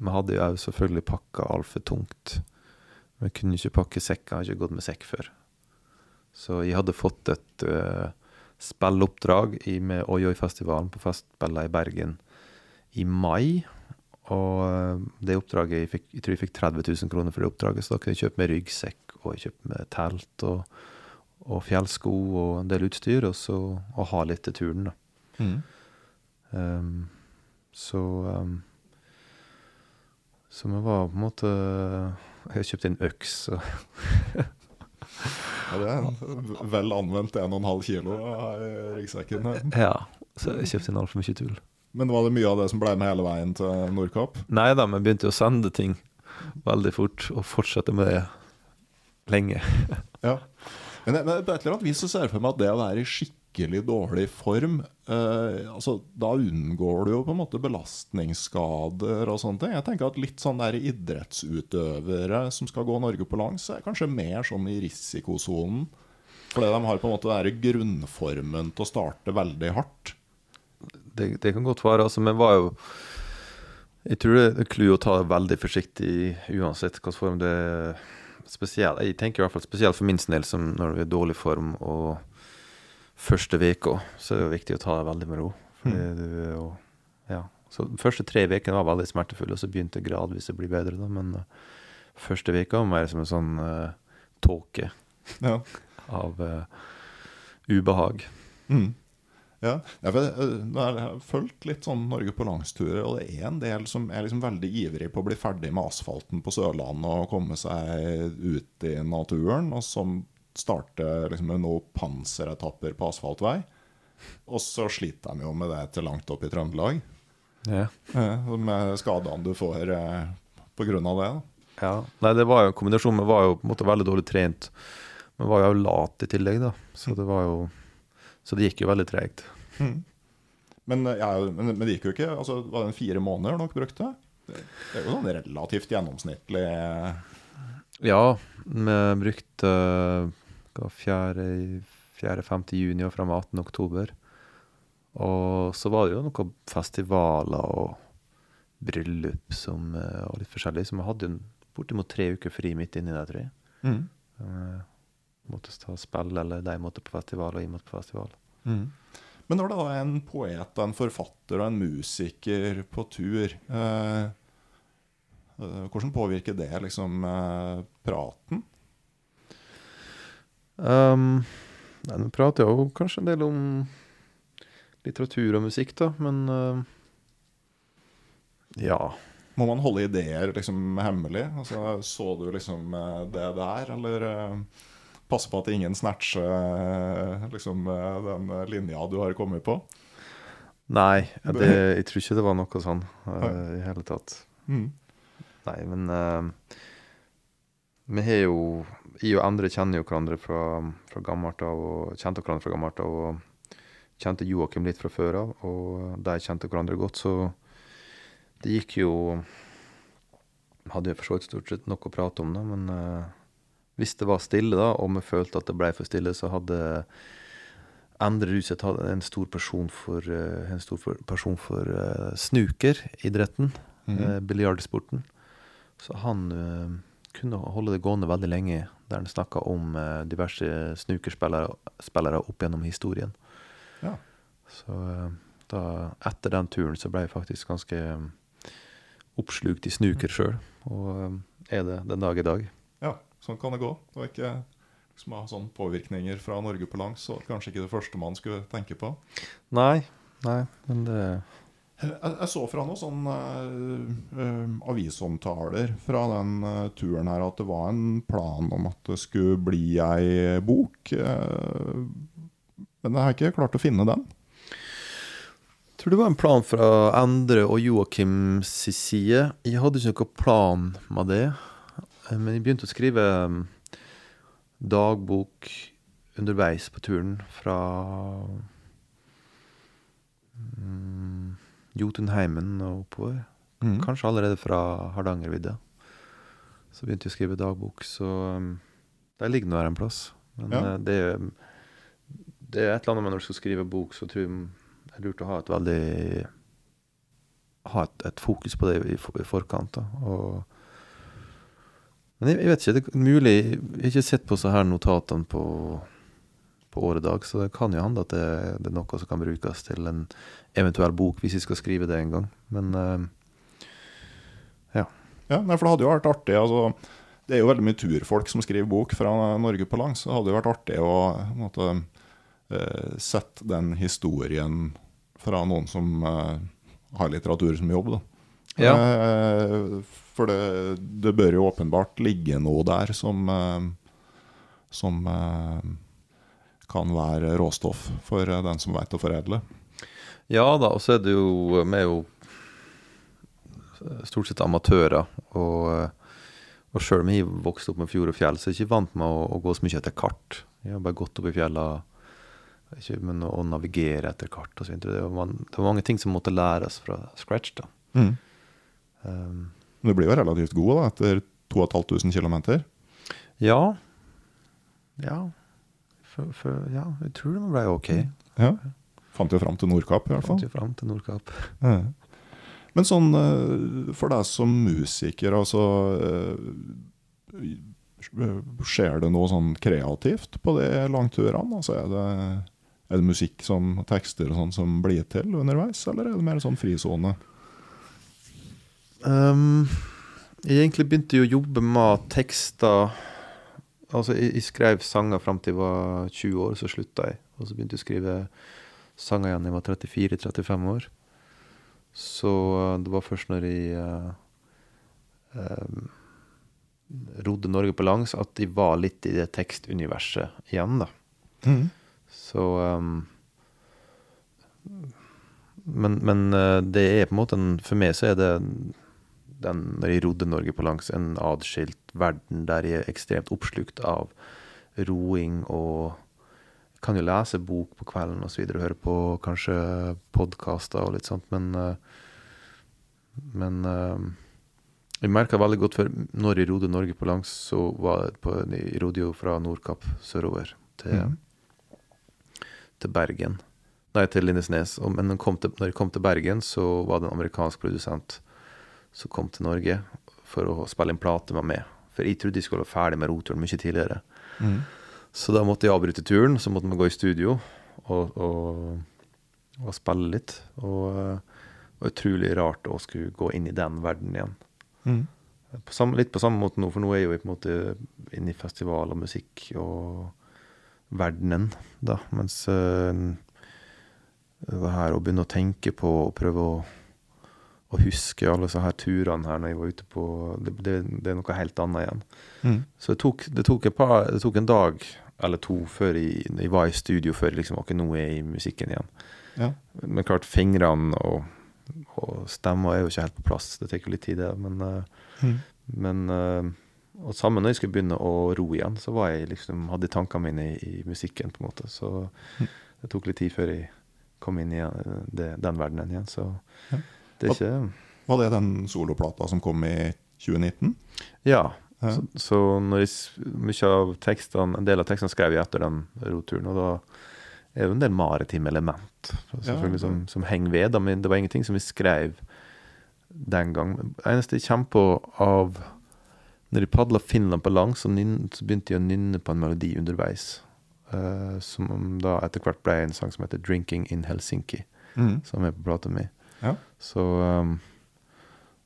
Speaker 3: vi hadde jo òg selvfølgelig pakka altfor tungt. Vi kunne ikke pakke sekk, jeg har ikke gått med sekk før. Så jeg hadde fått et uh, spilleoppdrag i, med Oi-Oi-festivalen på festspillet i Bergen i mai. Og uh, det oppdraget jeg, fikk, jeg tror jeg fikk 30 000 kroner for det oppdraget, så da kunne jeg kjøpe meg ryggsekk og jeg kjøpte meg telt og, og fjellsko og en del utstyr, og så å ha litt til turen, da. Um, så um, Så vi var på en måte Jeg har kjøpt en øks,
Speaker 2: Ja, det er en vel anvendt 1,5 kilo i ryggsekken.
Speaker 3: Ja. Så jeg kjøpte inn altfor mye tull.
Speaker 2: Men var det mye av det som ble med hele veien til Nordkapp?
Speaker 3: Nei da, vi begynte å sende ting veldig fort, og fortsette med det lenge.
Speaker 2: Ja. Men, men på et eller annet vis så ser jeg for meg at det å være i skikkelig dårlig form eh, altså Da unngår du jo på en måte belastningsskader og sånne ting. Jeg tenker at litt sånn der idrettsutøvere som skal gå Norge på langs, er kanskje mer sånn i risikosonen. Fordi de har på en måte den grunnformen til å starte veldig hardt.
Speaker 3: Det, det kan godt være, altså, men var jo Jeg tror det er clou å ta det veldig forsiktig uansett hvilken form det er. Spesielt, jeg tenker i hvert fall spesielt for min del, som når du er i dårlig form og første uka, så er det jo viktig å ta det veldig med ro. Mm. du og, Ja. Så de første tre ukene var veldig smertefulle, og så begynte det gradvis å bli bedre, da. Men uh, første uka var mer som en sånn uh, tåke
Speaker 2: Ja.
Speaker 3: av uh, ubehag.
Speaker 2: Mm. Ja, for jeg, nå har jeg fulgt litt sånn Norge på langsturer, og det er en del som er liksom veldig ivrig på å bli ferdig med asfalten på Sørlandet og komme seg ut i naturen, og som starter liksom med noen panseretapper på asfaltvei. Og så sliter de jo med det til langt opp i Trøndelag,
Speaker 3: Ja.
Speaker 2: eh, med skadene du får pga. på grunn av det.
Speaker 3: Ja, nei det var jo en kombinasjon. Vi var jo på en måte veldig dårlig trent. Men var jo lat i tillegg, da. Så det var jo Så det gikk jo veldig tregt.
Speaker 2: Men, eh, ja, men, men det gikk jo ikke. altså Var det fire måneder dere brukte? Det, det er jo sånn relativt gjennomsnittlig eh,
Speaker 3: Ja, vi brukte hva, 4.-5. juni og fram 18. oktober. Og så var det jo noen festivaler og bryllup som, eh, og litt forskjellig. Så vi hadde jo bortimot tre uker fri midt inni der, tror jeg.
Speaker 2: mm.
Speaker 3: Måtte ta spill, eller de måtte på festival, og jeg måtte på festival.
Speaker 2: Men når det da er en poet, en forfatter og en musiker på tur, eh, eh, hvordan påvirker det liksom eh, praten?
Speaker 3: Um, nei, Nå prater jeg jo kanskje en del om litteratur og musikk, da, men uh, ja.
Speaker 2: Må man holde ideer liksom hemmelig? Altså, så du liksom eh, det der, eller eh, passe på at ingen snatcher eh, liksom, eh, den linja du har kommet på?
Speaker 3: Nei, det, jeg tror ikke det var noe sånn uh, i hele tatt.
Speaker 2: Mm.
Speaker 3: Nei, men uh, vi har jo Jeg og andre kjenner jo hverandre fra, fra gammelt av, og kjente hverandre fra gammelt av, og kjente Joakim litt fra før av, og de kjente hverandre godt, så det gikk jo Hadde jo for så vidt stort sett noe å prate om, da, men eh, hvis det var stille, da, og vi følte at det ble for stille, så hadde Endre Ruseth en stor person for, eh, en stor person for uh, snukeridretten,
Speaker 2: mm
Speaker 3: -hmm. uh, biljardsporten. Så han uh, kunne holde det gående veldig lenge, der han snakka om uh, diverse snukerspillere opp gjennom historien.
Speaker 2: Ja.
Speaker 3: Så eh, da, etter den turen så ble jeg faktisk ganske um, oppslukt i snuker sjøl, og eh, er det den dag i dag.
Speaker 2: Sånn kan det gå. Det var ikke liksom, ha sånne påvirkninger fra Norge på langs, Og kanskje ikke det første man skulle tenke på.
Speaker 3: Nei, nei, men det
Speaker 2: Jeg, jeg så fra noen sånne uh, eh, avisomtaler fra den uh, turen her at det var en plan om at det skulle bli ei bok. men jeg har ikke klart å finne den.
Speaker 3: Jeg tror det var en plan fra Endre og Joakims side. Jeg hadde ikke noen plan med det. Eh, Men jeg begynte å skrive mm, dagbok underveis på turen fra mm, Jotunheimen og oppover. Kanskje allerede fra Hardangervidda. Så begynte jeg å skrive dagbok, så um, der ligger nå her en plass. Men
Speaker 2: Ja.
Speaker 3: eh, det, er, det er et eller annet med når du skal skrive bok, så tror jeg det er lurt å ha et veldig Ha et, et fokus på det i forkant. Da. Og, men jeg, jeg vet ikke, det er mulig Jeg har ikke sett på så her notatene på, på åredag, så det kan jo hende at det, det er noe som kan brukes til en eventuell bok, hvis jeg skal skrive det en gang. Men uh,
Speaker 2: Ja, nei, for det hadde jo vært artig. Altså, det er jo veldig mye turfolk som skriver bok fra Norge på langs. Så det hadde jo vært artig å måte, eh, sette den historien fra noen som eh, har litteratur som jobb. Da.
Speaker 3: Ja.
Speaker 2: Eh, for det, det bør jo åpenbart ligge noe der som, eh, som eh, kan være råstoff for eh, den som veit å foredle.
Speaker 3: Ja da, og så er det jo Vi er jo stort sett amatører. Og, Og sjøl om jeg vokste opp med fjord og fjell, så er jeg ikke vant med å, å gå så mye etter kart. Jeg har bare gått opp i fjella ikke, men å, navigere etter kart og så videre. Det, var- det var mange ting som måtte læres fra scratch. da.
Speaker 2: Mm.
Speaker 3: Um,
Speaker 2: Du blir jo relativt god da, etter 2500 km.
Speaker 3: ja. Ja. For, for, ja, jeg tror det ble ok.
Speaker 2: Ja. Fant jo fram til Nordkapp, i hvert fall.
Speaker 3: Fant jo fram til Nordkapp.
Speaker 2: Ja. Men sånn eh, for deg som musiker, altså eh, Skjer det noe sånn kreativt på de langturene? Altså er, det, er det musikk som tekster og sånn som blir til underveis, eller er det mer sånn frisone?
Speaker 3: Um, jeg egentlig begynte jo å jobbe med tekster Altså, jeg, jeg skrev sanger fram til jeg var 20 år, så slutta jeg. Og så begynte jeg å skrive sanger igjen da jeg var 34-35 år. Så uh, det var først når jeg uh, um, rodde Norge på langs, at jeg var litt i det tekstuniverset igjen, da. Så um, Men, men uh, det er på en måte en, For meg så er det den, når jeg rodde Norge på langs, en adskilt verden der jeg er ekstremt oppslukt av roing og kan jo lese bok på kvelden og så videre, og høre på kanskje podkaster og litt sånt, men uh, Men uh, jeg merka veldig godt, for når jeg rodde Norge på langs, så var det på, jeg rodde jo fra Nordkapp sørover til,
Speaker 2: mm.
Speaker 3: til Bergen. Nei, til Lindesnes. Men til, når jeg kom til Bergen, så var det en amerikansk produsent som kom til Norge for å spille inn plate med meg. For jeg trodde jeg skulle være ferdig med roturen mye tidligere.
Speaker 2: Mm.
Speaker 3: Så da måtte jeg avbryte turen, så måtte vi gå i studio og, og, og spille litt. Og eh, det var utrolig rart å skulle gå inn i den verden igjen.
Speaker 2: Mm.
Speaker 3: På samme, litt på samme måte nå, for nå er jeg jo på en måte inne i festival og musikk og verdenen, da. Mens øh, det her å begynne å tenke på og prøve å, å huske alle disse her turene her når jeg var ute på Det, det, det er noe helt annet igjen.
Speaker 2: Mm.
Speaker 3: Så det tok, det tok, par, det tok en dag eller to før jeg, jeg var i studio før jeg liksom, ok, nå er jeg i musikken igjen.
Speaker 2: Ja.
Speaker 3: Men klart, fingrene og, og stemma er jo ikke helt på plass. Det tar jo litt tid, det. Men, eh,
Speaker 2: Mm.
Speaker 3: men eh, Og sammen når jeg skulle begynne å ro igjen, så var jeg liksom, hadde jeg tankene mine i, i musikken, på en måte. Så
Speaker 2: Mm.
Speaker 3: det tok litt tid før jeg kom inn i eh, det, den verdenen igjen. Så
Speaker 2: Ja.
Speaker 3: Det ikke
Speaker 2: Var det den soloplata som kom i 2019?
Speaker 3: Ja.
Speaker 2: Ja.
Speaker 3: Så, så jeg, mye av tekstene, en del av tekstene skrev jeg etter den roturen, og da er det en del maritime element selvfølgelig
Speaker 2: Ja.
Speaker 3: som, som henger ved. Da, men det var ingenting som vi skrev den gang. Det eneste jeg kommer på av Når jeg padla Finland på lang, så, så begynte jeg å nynne på en melodi underveis. Uh, som da etter hvert ble en sang som heter 'Drinking in Helsinki',
Speaker 2: Mm.
Speaker 3: som er på plata mi.
Speaker 2: Ja.
Speaker 3: Så, um,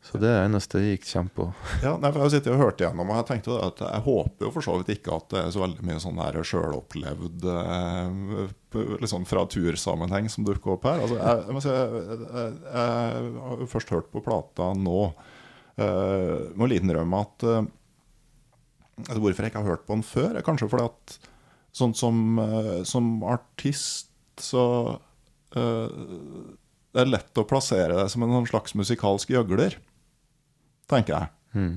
Speaker 3: så det er det eneste jeg gikk kjempe på. <laughs>
Speaker 2: Ja, nei, for Jeg har sittet og hørt igjennom, og jeg tenkte at jeg håper jo for så vidt ikke at det er så veldig mye sånn her sjølopplevd eh, liksom fra tursammenheng som dukker opp her. Altså, jeg, jeg, jeg, jeg, har først hørt på plata nå. Uh, må liten innrømme at altså, Hvorfor jeg ikke har hørt på den før, er kanskje fordi at sånn som, uh, som artist så eh, Det er lett å plassere det som en sånn slags musikalsk gjøgler, tenker jeg.
Speaker 3: Mm.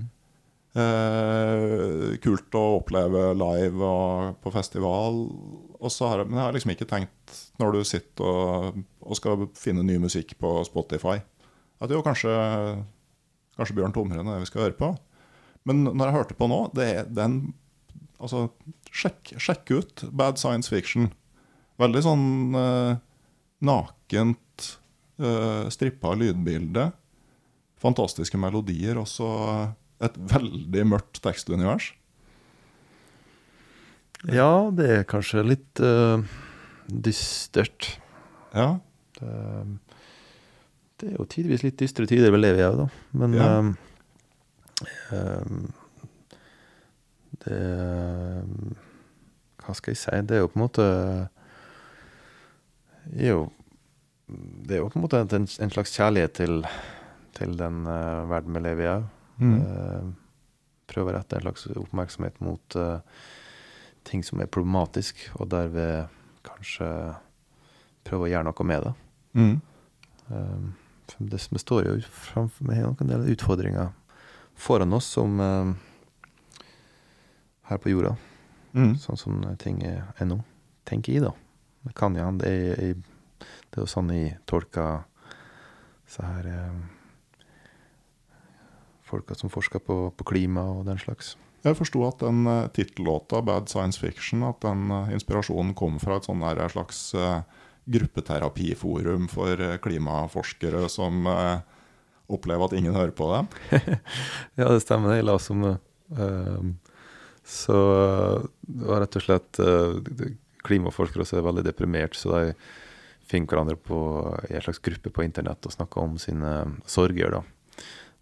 Speaker 2: Eh, kult å oppleve live og på festival. Og så har jeg, men jeg har liksom ikke tenkt, når du sitter og, og skal finne ny musikk på Spotify, at jo kanskje, kanskje Bjørn Tomren er det vi skal høre på. Men når jeg hørte på nå, det er den Altså, sjekk, sjekk ut Bad Science Fiction. Veldig sånn eh, nakent, uh, strippa lydbilde. Fantastiske melodier, og så et veldig mørkt tekstunivers.
Speaker 3: Ja, det er kanskje litt uh, dystert.
Speaker 2: Ja.
Speaker 3: Det, det er jo tidvis litt dystre tider vi lever i òg, da. Men
Speaker 2: Ja.
Speaker 3: ehm, Det Hva skal jeg si? Det er jo på en måte er jo, Det er jo på en måte en, en slags kjærlighet til, til den uh, verden vi lever i òg.
Speaker 2: Mm.
Speaker 3: prøve å rette en slags oppmerksomhet mot uh, ting som er problematisk, og derved kanskje prøve å gjøre noe med det.
Speaker 2: Mm.
Speaker 3: Um, det, vi står jo framfor med en del utfordringer foran oss som, um, her på jorda.
Speaker 2: Mm.
Speaker 3: Sånn som ting er, er nå. Tenker jeg, da. Det kan jo hende. Det, er- jeg- det er jo sånn jeg tolker så her eh, Folka som forsker på, på klima og den slags.
Speaker 2: Jeg forsto at den uh, tittellåta, 'Bad Science Fiction', at den eh, inspirasjonen kom fra et sånn der, slags eh, gruppeterapiforum for eh, klimaforskere som opplever at ingen hører på dem. <laughs>
Speaker 3: Ja, det stemmer. Jeg la oss om det. Så det var rett og slett klimaforskere som er veldig deprimert, så de finner hverandre på, i en slags gruppe på internett og snakke om sine sorger. da.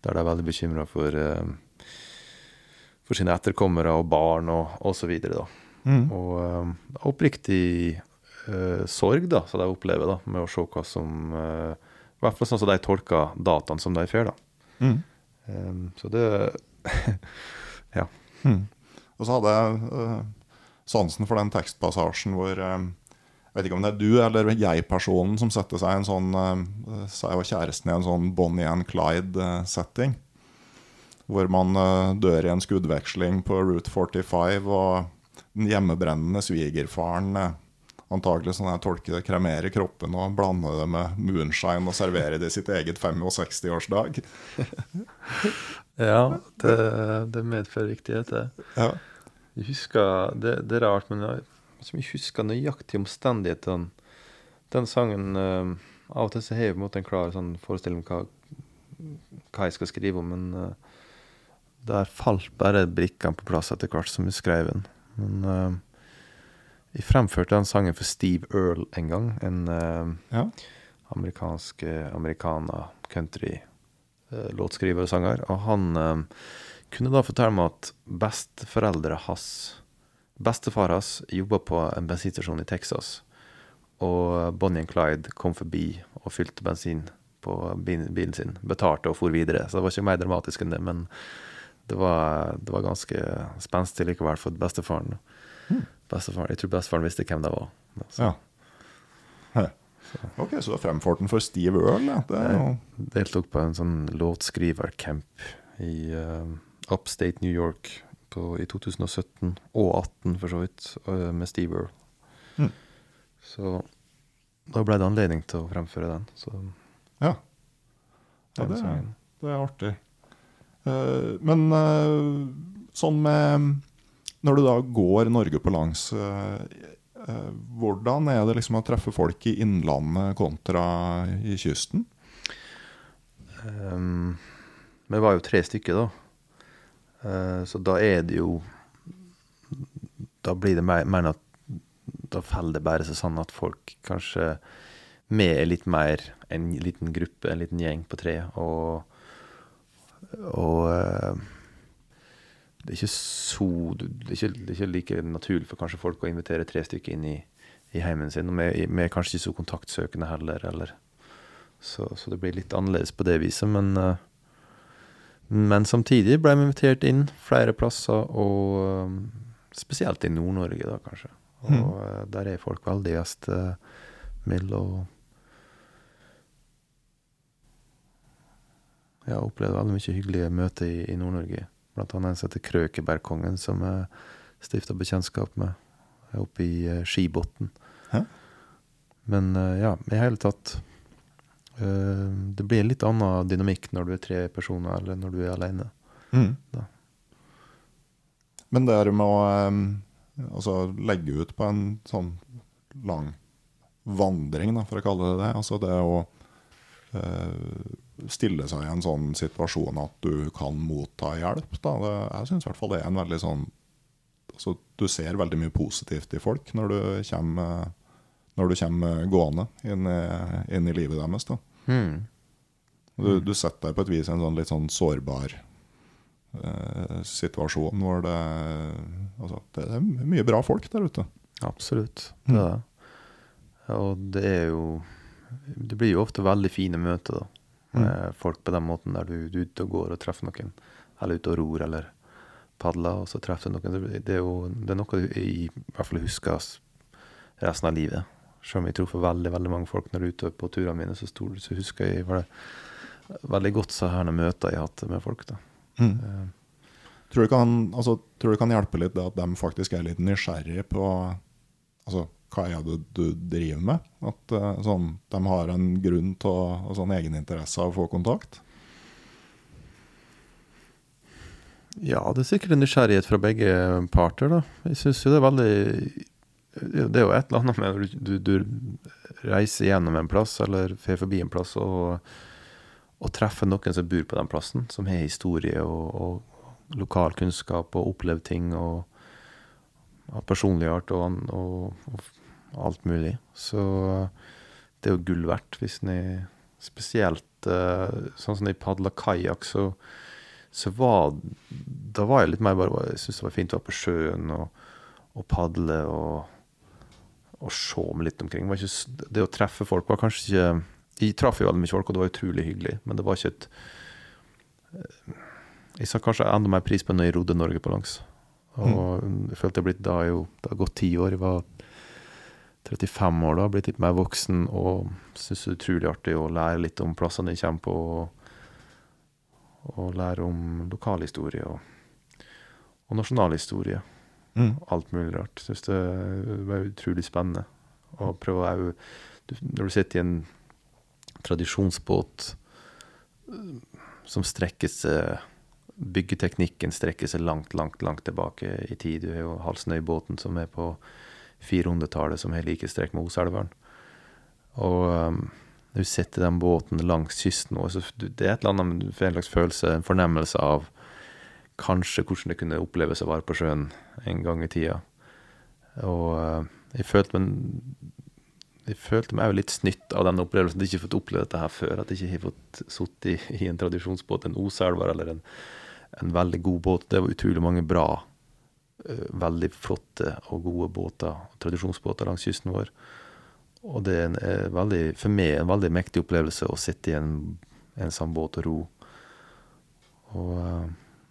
Speaker 3: Der de er veldig bekymra for, eh, for sine etterkommere og barn og osv.
Speaker 2: Mm.
Speaker 3: Og eh, oppriktig uh, sorg da, som de opplever da, med å se hva som uh, I hvert fall sånn som de tolker dataene som de får. da.
Speaker 2: Mm.
Speaker 3: Um, så det <laughs>
Speaker 2: Mm. Og så hadde jeg uh, sansen for den tekstpassasjen hvor Jeg vet ikke om det er du eller jeg-personen som setter seg i en sånn uh, seg og kjæresten i en sånn Bonnie and Clyde-setting. hvor man eh, dør i en skuddveksling på Route 45, og den hjemmebrennende svigerfaren antagelig sånn jeg tolker det, kremerer kroppen og blander det med moonshine og serverer det i sitt eget 65-årsdag. <laughs>
Speaker 3: Ja, det, det medfører riktighet, det.
Speaker 2: Ja.
Speaker 3: Jeg husker, det, det er rart, men jeg, som jeg husker nøyaktig omstendighetene Den sangen uh, Av og til så har jeg på en måte en klar sånn forestilling om hva, hva jeg skal skrive om, men uh, der falt bare brikkene på plass etter hvert som jeg skrev den. Men uh, jeg fremførte den sangen for Steve Earle en gang. En
Speaker 2: Ja.
Speaker 3: amerikansk americana country låtskriver og sanger. Og han kunne da fortelle meg at besteforeldre hans Bestefar hans jobba på en bensinstasjon i Texas. Og Bonnie og Clyde kom forbi og fylte bensin på bilen sin. Betalte og for videre. Så det var ikke mer dramatisk enn det, men det var, det var ganske spenstig likevel for bestefaren. bestefaren. Jeg tror bestefaren visste hvem det var. Så
Speaker 2: Ja. Ok, så du har fremført den for Steve Earl? Ja. Det er jo
Speaker 3: deltok på en sånn låtskrivercamp i uh, Upstate New York på, i 2017, og 2018 for så vidt, eh, med Steve Earle.
Speaker 2: Mm.
Speaker 3: Så da ble det anledning til å fremføre den. Så
Speaker 2: Ja. ja det, er, det er artig. Uh, men uh, sånn med Når du da går Norge på langs, uh, hvordan er det liksom å treffe folk i innlandet kontra i kysten?
Speaker 3: Um, vi var jo tre stykker, da. Eh, så da er det jo Da blir det mer, mer at Da faller det bare seg sånn at folk kanskje Vi er litt mer en liten gruppe, en liten gjeng på tre, og Og eh, det er ikke så det er ikke, det er ikke like naturlig for kanskje folk å invitere tre stykker inn i, i heimen sin. Og vi, vi er kanskje ikke så kontaktsøkende heller, eller så, så det blir litt annerledes på det viset, men eh, Men samtidig ble vi invitert inn flere plasser, og eh, spesielt i Nord-Norge, da, kanskje. Og mm. der er folk veldig gjest mellom Jeg har opplevd veldig mye hyggelige møter i, i Nord-Norge. Blant annet en som heter Krøkebergkongen, som jeg stifta bekjentskap med er oppe i uh, Skibotn. Men eh, ja, i hele tatt eh, Det blir en litt annen dynamikk når du er tre personer, eller når du er alene. Da.
Speaker 2: Men det er med å eh, altså legge ut på en sånn lang vandring, da, for å kalle det det, altså det å uh, stille seg i en sånn situasjon at du kan motta hjelp, da, det, jeg syns i hvert fall det er en veldig sånn altså, Du ser veldig mye positivt i folk når du kommer, når du kommer gående inn i, inn i livet deres. Da.
Speaker 3: Mm.
Speaker 2: Du, du setter deg på et vis i en sånn litt sånn sårbar eh, situasjon hvor det, altså, det er mye bra folk der ute.
Speaker 3: Absolutt.
Speaker 2: Mm.
Speaker 3: Det er det. Og det er jo Det blir jo ofte veldig fine møter, da. Med folk på den måten der du, du er ute og går og treffer noen. Eller ute og ror eller padler, og så treffer du noen. Det, er jo det er noe du i hvert fall husker resten av livet. Selv om jeg tror for veldig veldig mange folk når jeg er ute på turene mine, så, stod, så husker jeg var det veldig godt så her når møter jeg har hatt med folk. da. Eh,
Speaker 2: Tror du, kan, altså, tror du kan hjelpe litt det at de faktisk er litt nysgjerrige på altså, hva er det du driver med? At uh, sånn, de har en grunn til å, en egeninteresse av å få kontakt?
Speaker 3: Ja, det er sikkert en nysgjerrighet fra begge parter, da. Jeg syns jo det er veldig Det er jo et eller annet med når du, du reiser gjennom en plass, eller fer forbi en plass, og, og, treffer noen som bor på den plassen, som har historie og, og lokal kunnskap og opplevd ting og av personlig art og, og, og, alt mulig. Så det er jo gull verdt hvis en spesielt uh, Sånn som de jeg padla kajakk, så så var Da var jeg litt mer bare Jeg syntes det var fint å være på sjøen og, og padle og, og se meg litt omkring. Det, ikke, det, å treffe folk var kanskje ikke Jeg traff jo veldig mye folk, og det var utrolig hyggelig, men det var ikke et eh, Jeg sa kanskje enda mer pris på når jeg rodde Norge på langs. Og mm. jeg følte jeg blitt da jo Det har gått ti år. Jeg var 35 år da, blitt litt mer voksen og syns det er utrolig artig å lære litt om plassene jeg kommer på. og og lære om lokalhistorie og, og nasjonalhistorie. Mm. Alt mulig rart. Syns det var utrolig spennende. Og prøve å Når du sitter i en tradisjonsbåt eh, som strekker seg Byggeteknikken strekker seg langt, langt, langt tilbake i tid. Du har jo Halsnøybåten som er på 400-tallet, som har like strekk med Oselveren. Og um, du sitter den båten langs kysten vår, så det er et eller annet en slags følelse, en fornemmelse av kanskje hvordan det kunne oppleves å være på sjøen en gang i tida. Og uh, jeg følte meg jeg følte meg litt snytt av den opplevelsen. At jeg ikke har fått oppleve dette her før. At jeg ikke har fått sittet i, i, en tradisjonsbåt, en Oselver eller en, en, veldig god båt. Det var utrolig mange bra, uh, veldig flotte og gode båter, tradisjonsbåter langs kysten vår. Og det er, en, er veldig, for meg en veldig mektig opplevelse å sitte i en, en sånn båt og ro. Og,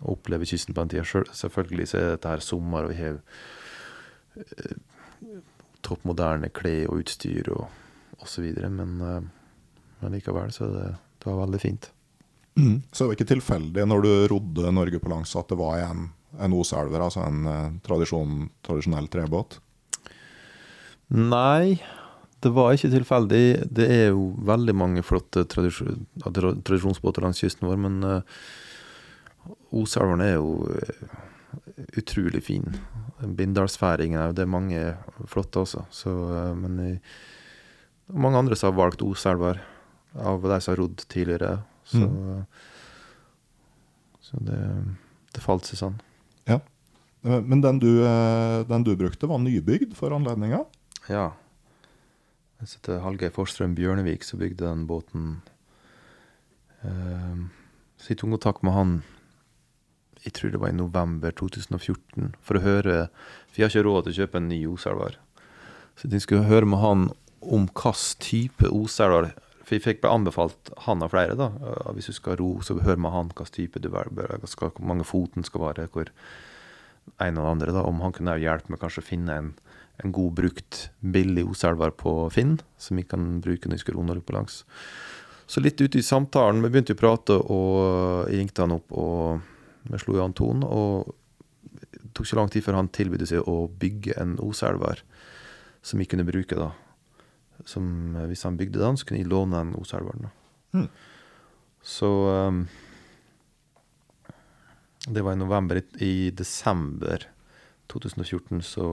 Speaker 3: uh, oppleve kysten på den tida. Selv, selvfølgelig så er dette her sommer, og vi har uh, topp moderne klær og utstyr og osv. Men, uh, men likevel så det, det var veldig fint.
Speaker 2: Mm. Så det var ikke tilfeldig når du rodde Norge på langs at det var en, en Oselver, altså en tradisjon, tradisjonell trebåt?
Speaker 3: Nei, det var ikke tilfeldig. Det er jo veldig mange flotte tradisjon, tradisjonsbåter langs kysten vår, men uh, Oselveren er jo uh, utrolig fin. Bindalsfæringen det er mange flotte også. Så, uh, men uh, mange andre som har valgt Oselver, av de som har rodd tidligere. Så, mm. så det, det, falt seg sånn.
Speaker 2: Ja. Men den du, den du brukte, var nybygd for anledninga?
Speaker 3: Ja. Jeg til Hallgeir Forstrøm Bjørnevik som bygde den båten. Uh, så jeg tok kontakt med han jeg tror det var i november 2014 for å høre For jeg har ikke råd til å kjøpe en ny Oselvar. Så jeg skulle høre med han om hvilken type Oselvar For jeg fikk bare anbefalt han av flere. da Hvis du skal ro, så hør med han hvilken type du velger, hvor mange foten skal være, hvor en og andre. da Om han kunne hjelpe meg kanskje å finne en en god brukt, billig oselver på Finn, som vi kan bruke når vi skal roe på langs. Så litt ute i samtalen Vi begynte å prate, og jeg ringte han opp, og vi slo i an tonen. Og det tok ikke lang tid før han tilbød seg å bygge en oselver som vi kunne bruke, da. Som, hvis han bygde den, så kunne jeg låne den oselveren. Mm. Så um, Det var i november. I desember 2014 så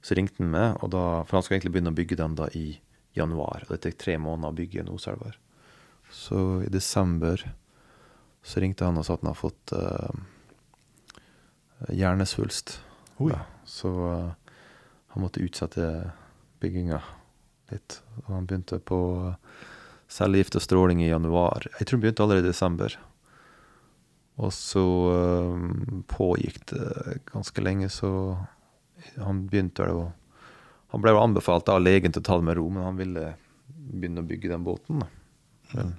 Speaker 3: så ringte han meg, og da, for han skal egentlig begynne å bygge den da i januar. Og det tar tre måneder å bygge en Oselver. Så i desember så ringte han og sa at han har fått uh, hjernesvulst. Ja, så uh, han måtte utsette bygginga litt. Og han begynte på cellegift og stråling i januar. Jeg tror han begynte allerede i desember. Og så uh, pågikk det ganske lenge, så han begynte vel å Han ble jo anbefalt av legen til å ta det med ro, men han ville begynne å bygge den båten. Men,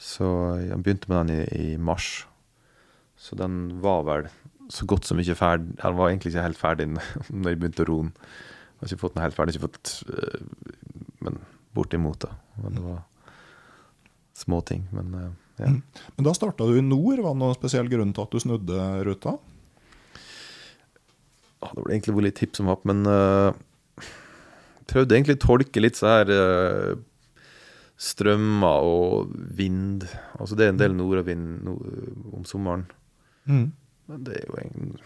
Speaker 3: så jeg begynte med den i, i, mars. Så den var vel så godt som ikke ferdig Den var egentlig ikke helt ferdig <laughs> når jeg begynte å roe den. Har ikke fått den helt ferdig, ikke fått øh, Men bortimot, da. Men det var småting. Men øh, Ja.
Speaker 2: Men da starta du i nord. Var det noen spesiell grunn til at du snudde ruta?
Speaker 3: Ah, Det ble egentlig vært litt hipp som happ, men uh, prøvde egentlig å tolke litt så her eh, strømmer og vind. Altså det er en del nordavind nord om sommeren. Men det er jo en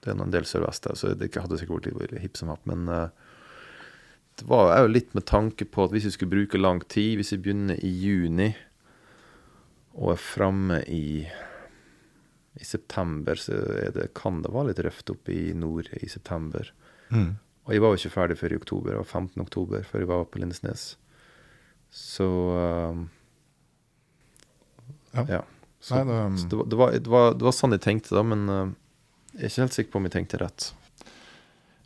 Speaker 3: Det er nå en del sørvest der, så det hadde sikkert vært hipp som happ. Men eh, det var jo litt med tanke på at hvis vi skulle bruke lang tid, hvis vi begynner i juni og er framme i i september så er det, kan det være litt røft oppe i nord i september.
Speaker 2: Mm.
Speaker 3: Og jeg var jo ikke ferdig før i oktober. Det var 15. oktober før jeg var på Lindesnes. Så um,
Speaker 2: Ja.
Speaker 3: ja. Så,
Speaker 2: Nei, det-
Speaker 3: så det, var, det, var, det, var, sånn jeg tenkte, da, men uh, jeg er ikke helt sikker på om jeg tenkte rett.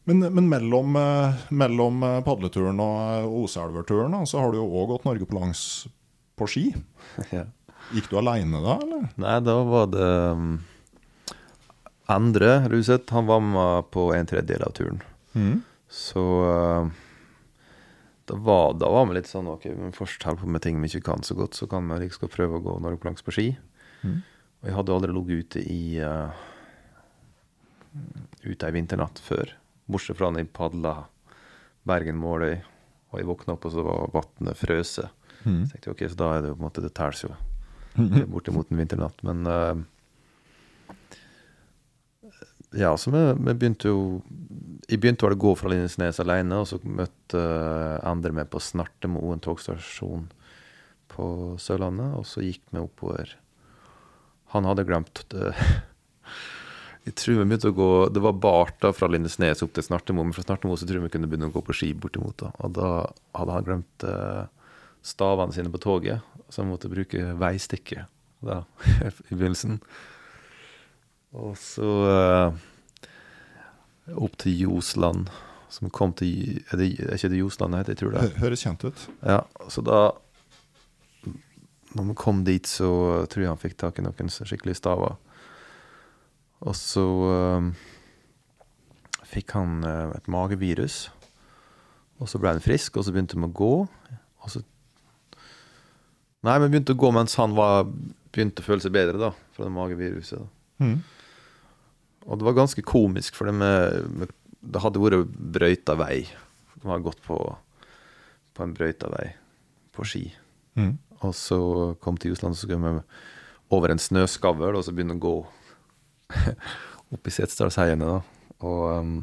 Speaker 2: Men, men mellom, eh, mellom eh, padleturen og eh, Oseelverturen så har du jo òg gått Norge på langs på ski. <laughs>
Speaker 3: ja.
Speaker 2: Gikk du aleine da, eller?
Speaker 3: Nei, da var det um, Endre Ruseth. Han var med på en tredjedel av turen. Så uh, da, var, da var vi litt sånn OK, men først holde på med ting vi ikke kan så godt, så kan vi like skal prøve å gå Norge på langs på ski.
Speaker 2: Mm.
Speaker 3: Og jeg hadde aldri ligget ute i uh, Ute ei vinternatt før. Bortsett fra når jeg padla Bergen-Måløy, og jeg våkna opp, og så var vannet frøset.
Speaker 2: Mm.
Speaker 3: Så tenkte jeg, ok, så da er det jo på en måte det tæls jo <laughs> bortimot en vinternatt. Men eh, ja, så vi, vi begynte jo Jeg begynte å gå fra Lindesnes alene, og så møtte andre med på Snartemo, en togstasjon på Sørlandet, og så gikk vi oppover. Han hadde glemt det. <laughs> Jeg tror vi begynte å gå Det var Barta fra Lindesnes opp til Snartemo, men fra Snartemo så tror jeg vi kunne begynne å gå på ski bortimot. da Og da hadde han glemt uh, stavene sine på toget, så han måtte bruke veistikke da, <laughs> i begynnelsen. Og så uh, opp til Ljosland, som kom til Er det er ikke det Ljosland det heter? Jeg
Speaker 2: Høres kjent ut.
Speaker 3: Ja, så da Når vi kom dit, så tror jeg han fikk tak i noen skikkelige staver. Og så eh, fikk han uh, et magevirus. Og så ble han frisk, og så begynte vi å gå. Og så Nei, vi begynte å gå mens han var, begynte å føle seg bedre da, fra det mageviruset. da.
Speaker 2: Mm.
Speaker 3: Og det var ganske komisk, for det, med, det hadde vært brøyta vei. De har gått på, på en brøyta vei på ski.
Speaker 2: Mm.
Speaker 3: Og så kom til Jusland, så skulle vi over en snøskavl, og så begynne å gå <laughs> opp i Setesdalsheiene. Og um,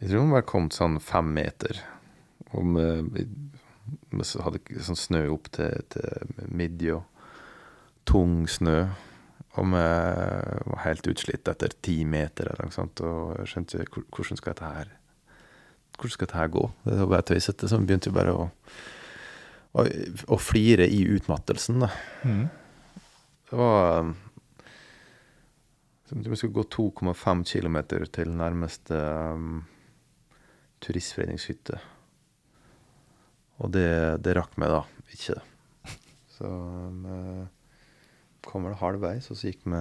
Speaker 3: jeg tror vi var kommet sånn fem meter. Og vi, vi, hadde sånn snø opp til, til midje, og tung snø. Og vi var helt utslitt etter ti meter eller noe sånt, og skjønte ikke hvordan skal dette her Hvordan skal dette her gå? Det var bare tøysete, så vi begynte jo bare å, å, å flire i utmattelsen, da.
Speaker 2: Mm.
Speaker 3: Det var um, Vi skulle gå 2,5 km til nærmeste um, turistforeningshytte. Og det, det rakk vi da ikke. Så vi kom vel halvveis, og så gikk vi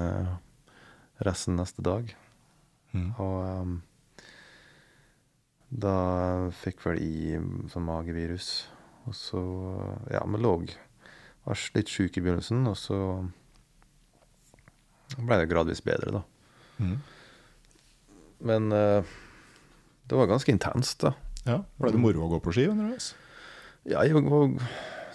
Speaker 3: resten neste dag.
Speaker 2: Mm.
Speaker 3: Og um, da fikk vel i sånn magevirus. Og så Ja, vi lå Var litt sjuke i begynnelsen, og så ble det gradvis bedre, da.
Speaker 2: Mm.
Speaker 3: Men uh, det var ganske intenst, da.
Speaker 2: Ja, Ble det moro å gå på ski underveis?
Speaker 3: Ja, jeg var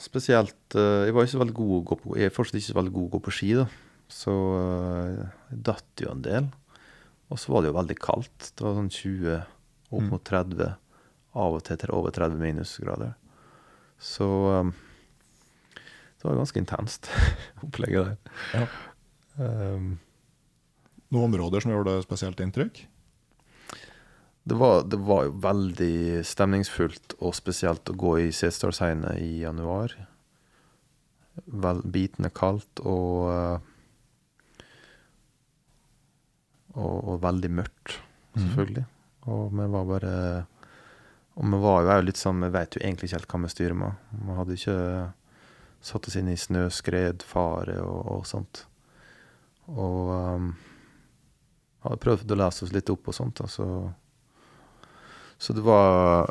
Speaker 3: spesielt eh, Jeg var ikke så veldig god å gå på Jeg er fortsatt ikke så veldig god å gå på ski, da. Så eh, jeg datt jo en del. Og så var det jo veldig kaldt. Det var sånn 20, opp
Speaker 2: Mm.
Speaker 3: mot 30. Av og til til over 30 minusgrader. Så um, det var ganske intenst, <laughs> opplegget der.
Speaker 2: Ja.
Speaker 3: Um,
Speaker 2: Noen områder som gjorde det spesielt inntrykk?
Speaker 3: Det var, det var jo veldig stemningsfullt og spesielt å gå i Setesdalsheiene i januar. Vel, bitende kaldt og, eh, og Og veldig mørkt, selvfølgelig. Og vi var bare Og vi var jo litt sånn Vi vet jo egentlig ikke helt hva vi styrer med. Vi hadde ikke satt oss inn i snøskred, fare og, og sånt. Og um, hadde prøvd å lese oss litt opp og sånt. Da, så det var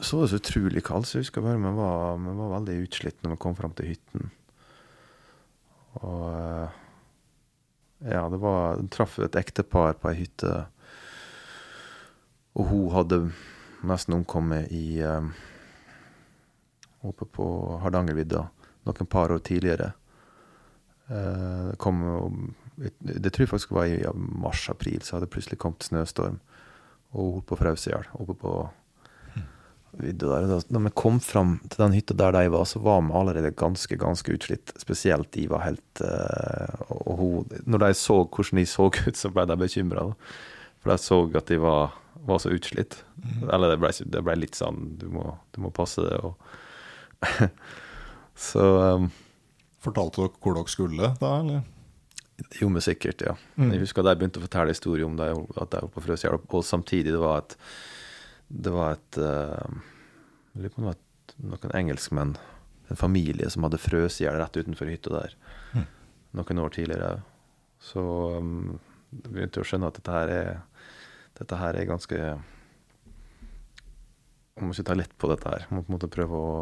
Speaker 3: så var det så utrolig kaldt, så jeg husker bare vi var, vi var veldig utslitt når vi kom fram til hytten. Og eh, ja, det var Jeg traff et ektepar på ei hytte, og hun hadde nesten omkommet i eh, Oppe på Hardangervidda noen par år tidligere. Eh, det kom Det tror jeg faktisk var i mars-april, så hadde det plutselig kommet snøstorm. Og holdt på å frose i hjel oppe på vidda der. Da, da vi kom fram til den hytta der de var, så var vi allerede ganske ganske utslitt. Spesielt de var helt uh, Og hun Når de så hvordan de så ut, så ble de bekymra. For de så at de var, var så utslitt. Mm. Eller det ble, det ble, litt sånn Du må, du må passe det. Og <laughs> så um,
Speaker 2: Fortalte dere hvor dere skulle da, eller?
Speaker 3: Det men sikkert, ja. Mm. Jeg husker at jeg begynte å fortelle historier om det, at jeg holdt på å frøse i hjel. Og samtidig, det var et Det var et uh, Jeg lurer på om det var noen engelskmenn, en familie, som hadde frøst i hjel rett utenfor hytta der mm. noen år tidligere. Så um, begynte jeg å skjønne at dette her er Dette her er ganske Man må ikke ta lett på dette her. Man må på en måte prøve å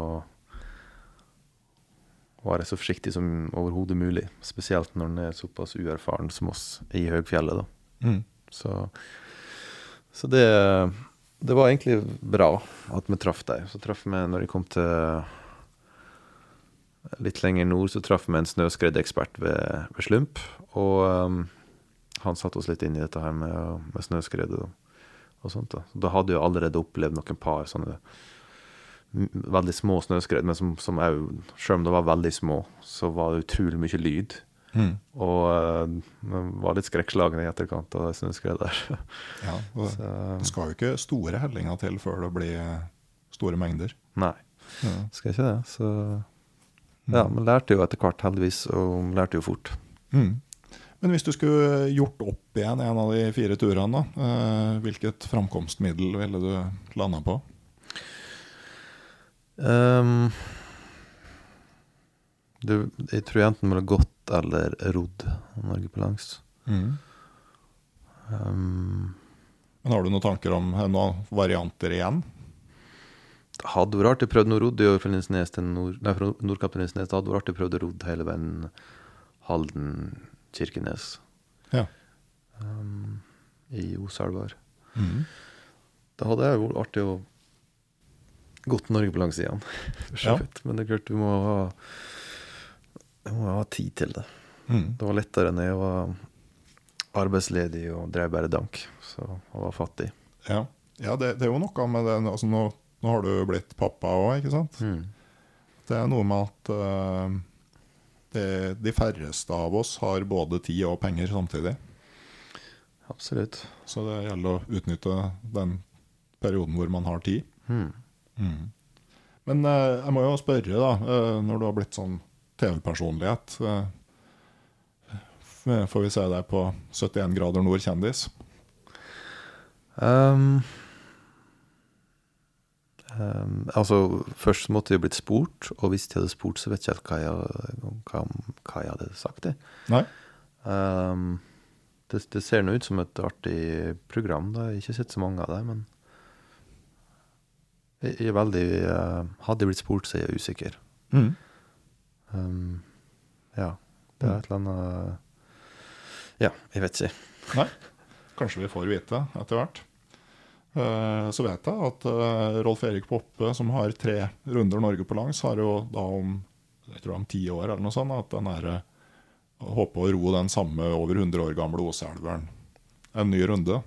Speaker 3: være så forsiktig som overhodet mulig. Spesielt når en er såpass uerfaren som oss i høgfjellet. da. Mm. Så, så det, det, var egentlig bra at vi traff deg. Så traff vi, når vi kom til litt lenger nord, så traff vi en snøskredekspert ved, ved Slump. Og um, han satte oss litt inn i dette her med, med snøskredet og, og sånt. Da. da hadde jeg allerede opplevd noen par sånne veldig små snøskred, men som, som jeg, selv om det var veldig små, så var det utrolig mye lyd. Mm. Og uh, var litt skrekkslagne i etterkant av det snøskredet der. <laughs>
Speaker 2: ja, det, <laughs> det skal jo ikke store hellinger til før det blir store mengder.
Speaker 3: Nei, ja. skal ikke det. Så ja, men lærte jo etter hvert, heldigvis, og lærte jo fort. Mm.
Speaker 2: Men hvis du skulle gjort opp igjen en av de fire turene, da, hvilket framkomstmiddel ville du landa på? Um,
Speaker 3: du, jeg tror jeg enten ville gått eller rodd Norge på langs. Mm.
Speaker 2: Um, Men har du noen tanker om noen varianter igjen?
Speaker 3: Det hadde vært artig å prøve noe rodd i fra til Nord, nei, fra Nordkapp til. Det hadde vært artig å prøve rodd hele veien Halden-Kirkenes. Ja. Um, I Osalvar Mm. Det hadde vært artig å godt Norge på langsida. Ja. Men det er klart, du må ha, du må ha tid til det. Mm. Det var lettere enn jeg var arbeidsledig og drev bare dank så, og var fattig.
Speaker 2: Ja, ja det, det, er jo noe med det. Altså, nå, nå, har du blitt pappa òg, ikke sant? Mm. Det er noe med at uh, det, de færreste av oss har både tid og penger samtidig.
Speaker 3: Absolutt.
Speaker 2: Så det gjelder å utnytte den perioden hvor man har tid. Mm. Mm. Men uh, jeg må jo spørre, da, uh, når du har blitt sånn TV-personlighet uh, Får vi se deg på 71 grader nord kjendis? Um,
Speaker 3: um, altså, først måtte jeg blitt spurt, og hvis jeg hadde spurt, så vet jeg ikke hva jeg, hva, hva jeg hadde sagt. Det. Nei. Um, det, det, ser nå ut som et artig program. Da. Jeg har ikke sett så mange av dem, men jeg er veldig uh, Hadde jeg blitt spurt, så er jeg usikker. Mm. Um, ja. Det er mm. et eller annet Ja, jeg vet ikke.
Speaker 2: Nei. Kanskje vi får vite etter hvert. Uh, så vet jeg at Rolf Erik Poppe, som har tre runder Norge på langs, har jo da om jeg tror om ti år eller noe sånt, at den er, håper å ro den samme over 100 år gamle Åseelveren en ny runde.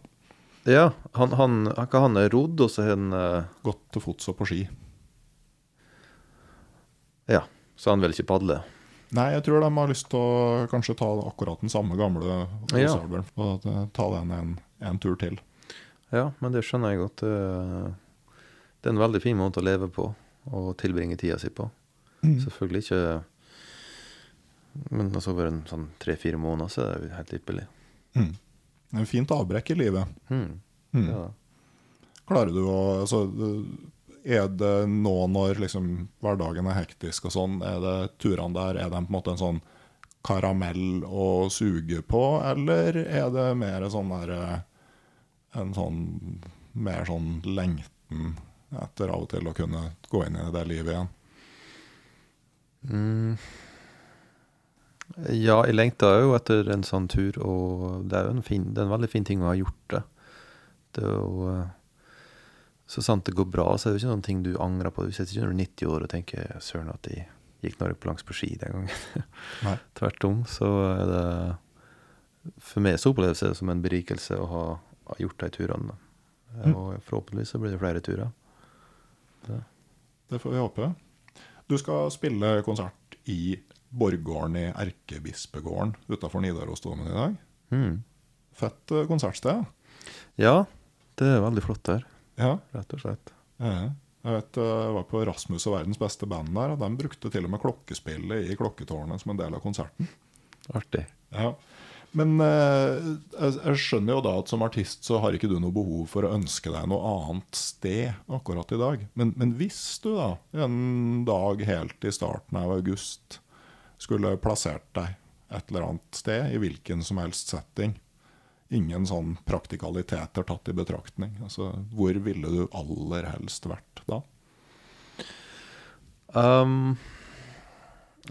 Speaker 3: Ja, han, han, han, han er rodd, og så har han uh...
Speaker 2: Gått til fots og på ski.
Speaker 3: Ja, så han vil ikke padle?
Speaker 2: Nei, jeg tror de har lyst til å kanskje ta akkurat den samme gamle ja. og ta den en, en, tur til.
Speaker 3: Ja, men det skjønner jeg godt. Det er en veldig fin måte å leve på og tilbringe tida si på. Mm. Selvfølgelig ikke Men altså over en sånn tre-fire måneder så er det helt ypperlig. Mm.
Speaker 2: En fint avbrekk i livet. Mm. Mm. Ja. Klarer du å altså, Er det nå når liksom, hverdagen er hektisk og sånn, er det turene der Er det på en måte en sånn karamell å suge på, eller er det mer sånn der En sånn mer sånn lengten etter av og til å kunne gå inn i det livet igjen?
Speaker 3: Mm. Ja, jeg lengta jo etter en sånn tur, og det er jo en, fin, det er en veldig fin ting å ha gjort det. Det er jo eh, Så sant det går bra, så er det jo ikke noen ting du angrer på. Du sitter ikke når du er 90 år og tenker 'søren at jeg gikk Norge på langs på ski den gangen'. <laughs> Tvert om så er det For meg så oppleves det som en berikelse å ha, ha gjort de turene.
Speaker 2: Mm.
Speaker 3: Og forhåpentligvis så blir det flere turer.
Speaker 2: Det får vi håpe. Du skal spille konsert i Borggården i Erkebispegården utafor Nidarosdomen i dag.
Speaker 3: Mm.
Speaker 2: Fett eh, konsertsted.
Speaker 3: Ja, det er veldig flott der,
Speaker 2: Ja.
Speaker 3: rett og slett.
Speaker 2: ja. Jeg vet, eh, jeg var på Rasmus og verdens beste band der, og de brukte til og med klokkespillet i klokketårnet som en del av konserten.
Speaker 3: Artig.
Speaker 2: Ja. Men eh, jeg, jeg skjønner jo da at som artist så har ikke du noe behov for å ønske deg noe annet sted akkurat i dag. Men, men hvis du da en dag helt i starten av august skulle plassert deg et eller annet sted, i hvilken som helst setting, ingen sånn praktikaliteter tatt i betraktning, altså, hvor ville du aller helst vært da?
Speaker 3: Um,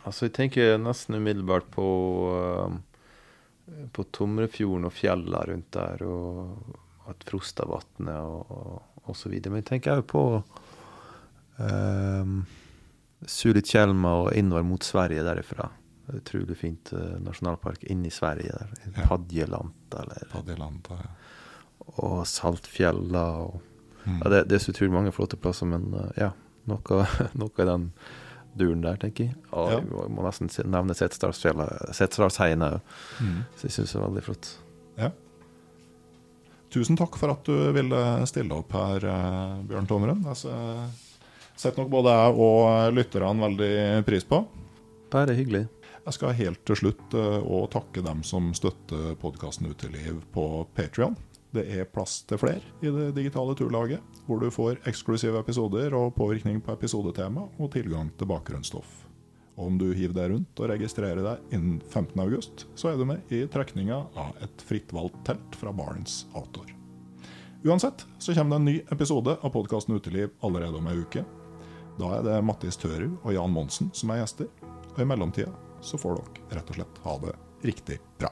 Speaker 3: altså, jeg tenker nesten umiddelbart på um, På Tomrefjorden og fjella rundt der, og at Frostavatnet og, og, og så videre. Men jeg tenker òg på um, Sulitjelma og innover mot Sverige derifra. Er Utrolig fint uh, nasjonalpark inni Sverige der.
Speaker 2: Ja.
Speaker 3: Padjelanta eller
Speaker 2: Padjelanta, ja.
Speaker 3: Og Saltfjella og
Speaker 2: Mm.
Speaker 3: ja, det, det er så utrolig mange flotte plasser, men uh, ja, noe, <laughs> noe i den duren der, tenker jeg. Og
Speaker 2: Ja.
Speaker 3: jeg må, nesten nevne Setesdalsfjella, òg,
Speaker 2: Mm.
Speaker 3: så jeg syns det er veldig flott.
Speaker 2: Tusen takk for at du ville stille opp her, eh, Bjørn Tomren. Altså setter nok både jeg og lytterne veldig pris på.
Speaker 3: Bare hyggelig.
Speaker 2: Jeg skal helt til slutt òg å takke dem som støtter podkasten Uteliv på Patrion. Det er plass til flere i det digitale turlaget, hvor du får eksklusive episoder og påvirkning på episodetema og tilgang til bakgrunnsstoff. Og om du hiver deg rundt og registrerer deg innen 15.8, så er du med i trekninga av et fritt valgt telt fra Barents Outdoor. Uansett så kommer det en ny episode av podkasten Uteliv allerede om ei uke. Da er det Mattis Tørud og Jan Monsen som er gjester. Og i mellomtida så får dere rett og slett ha det riktig bra.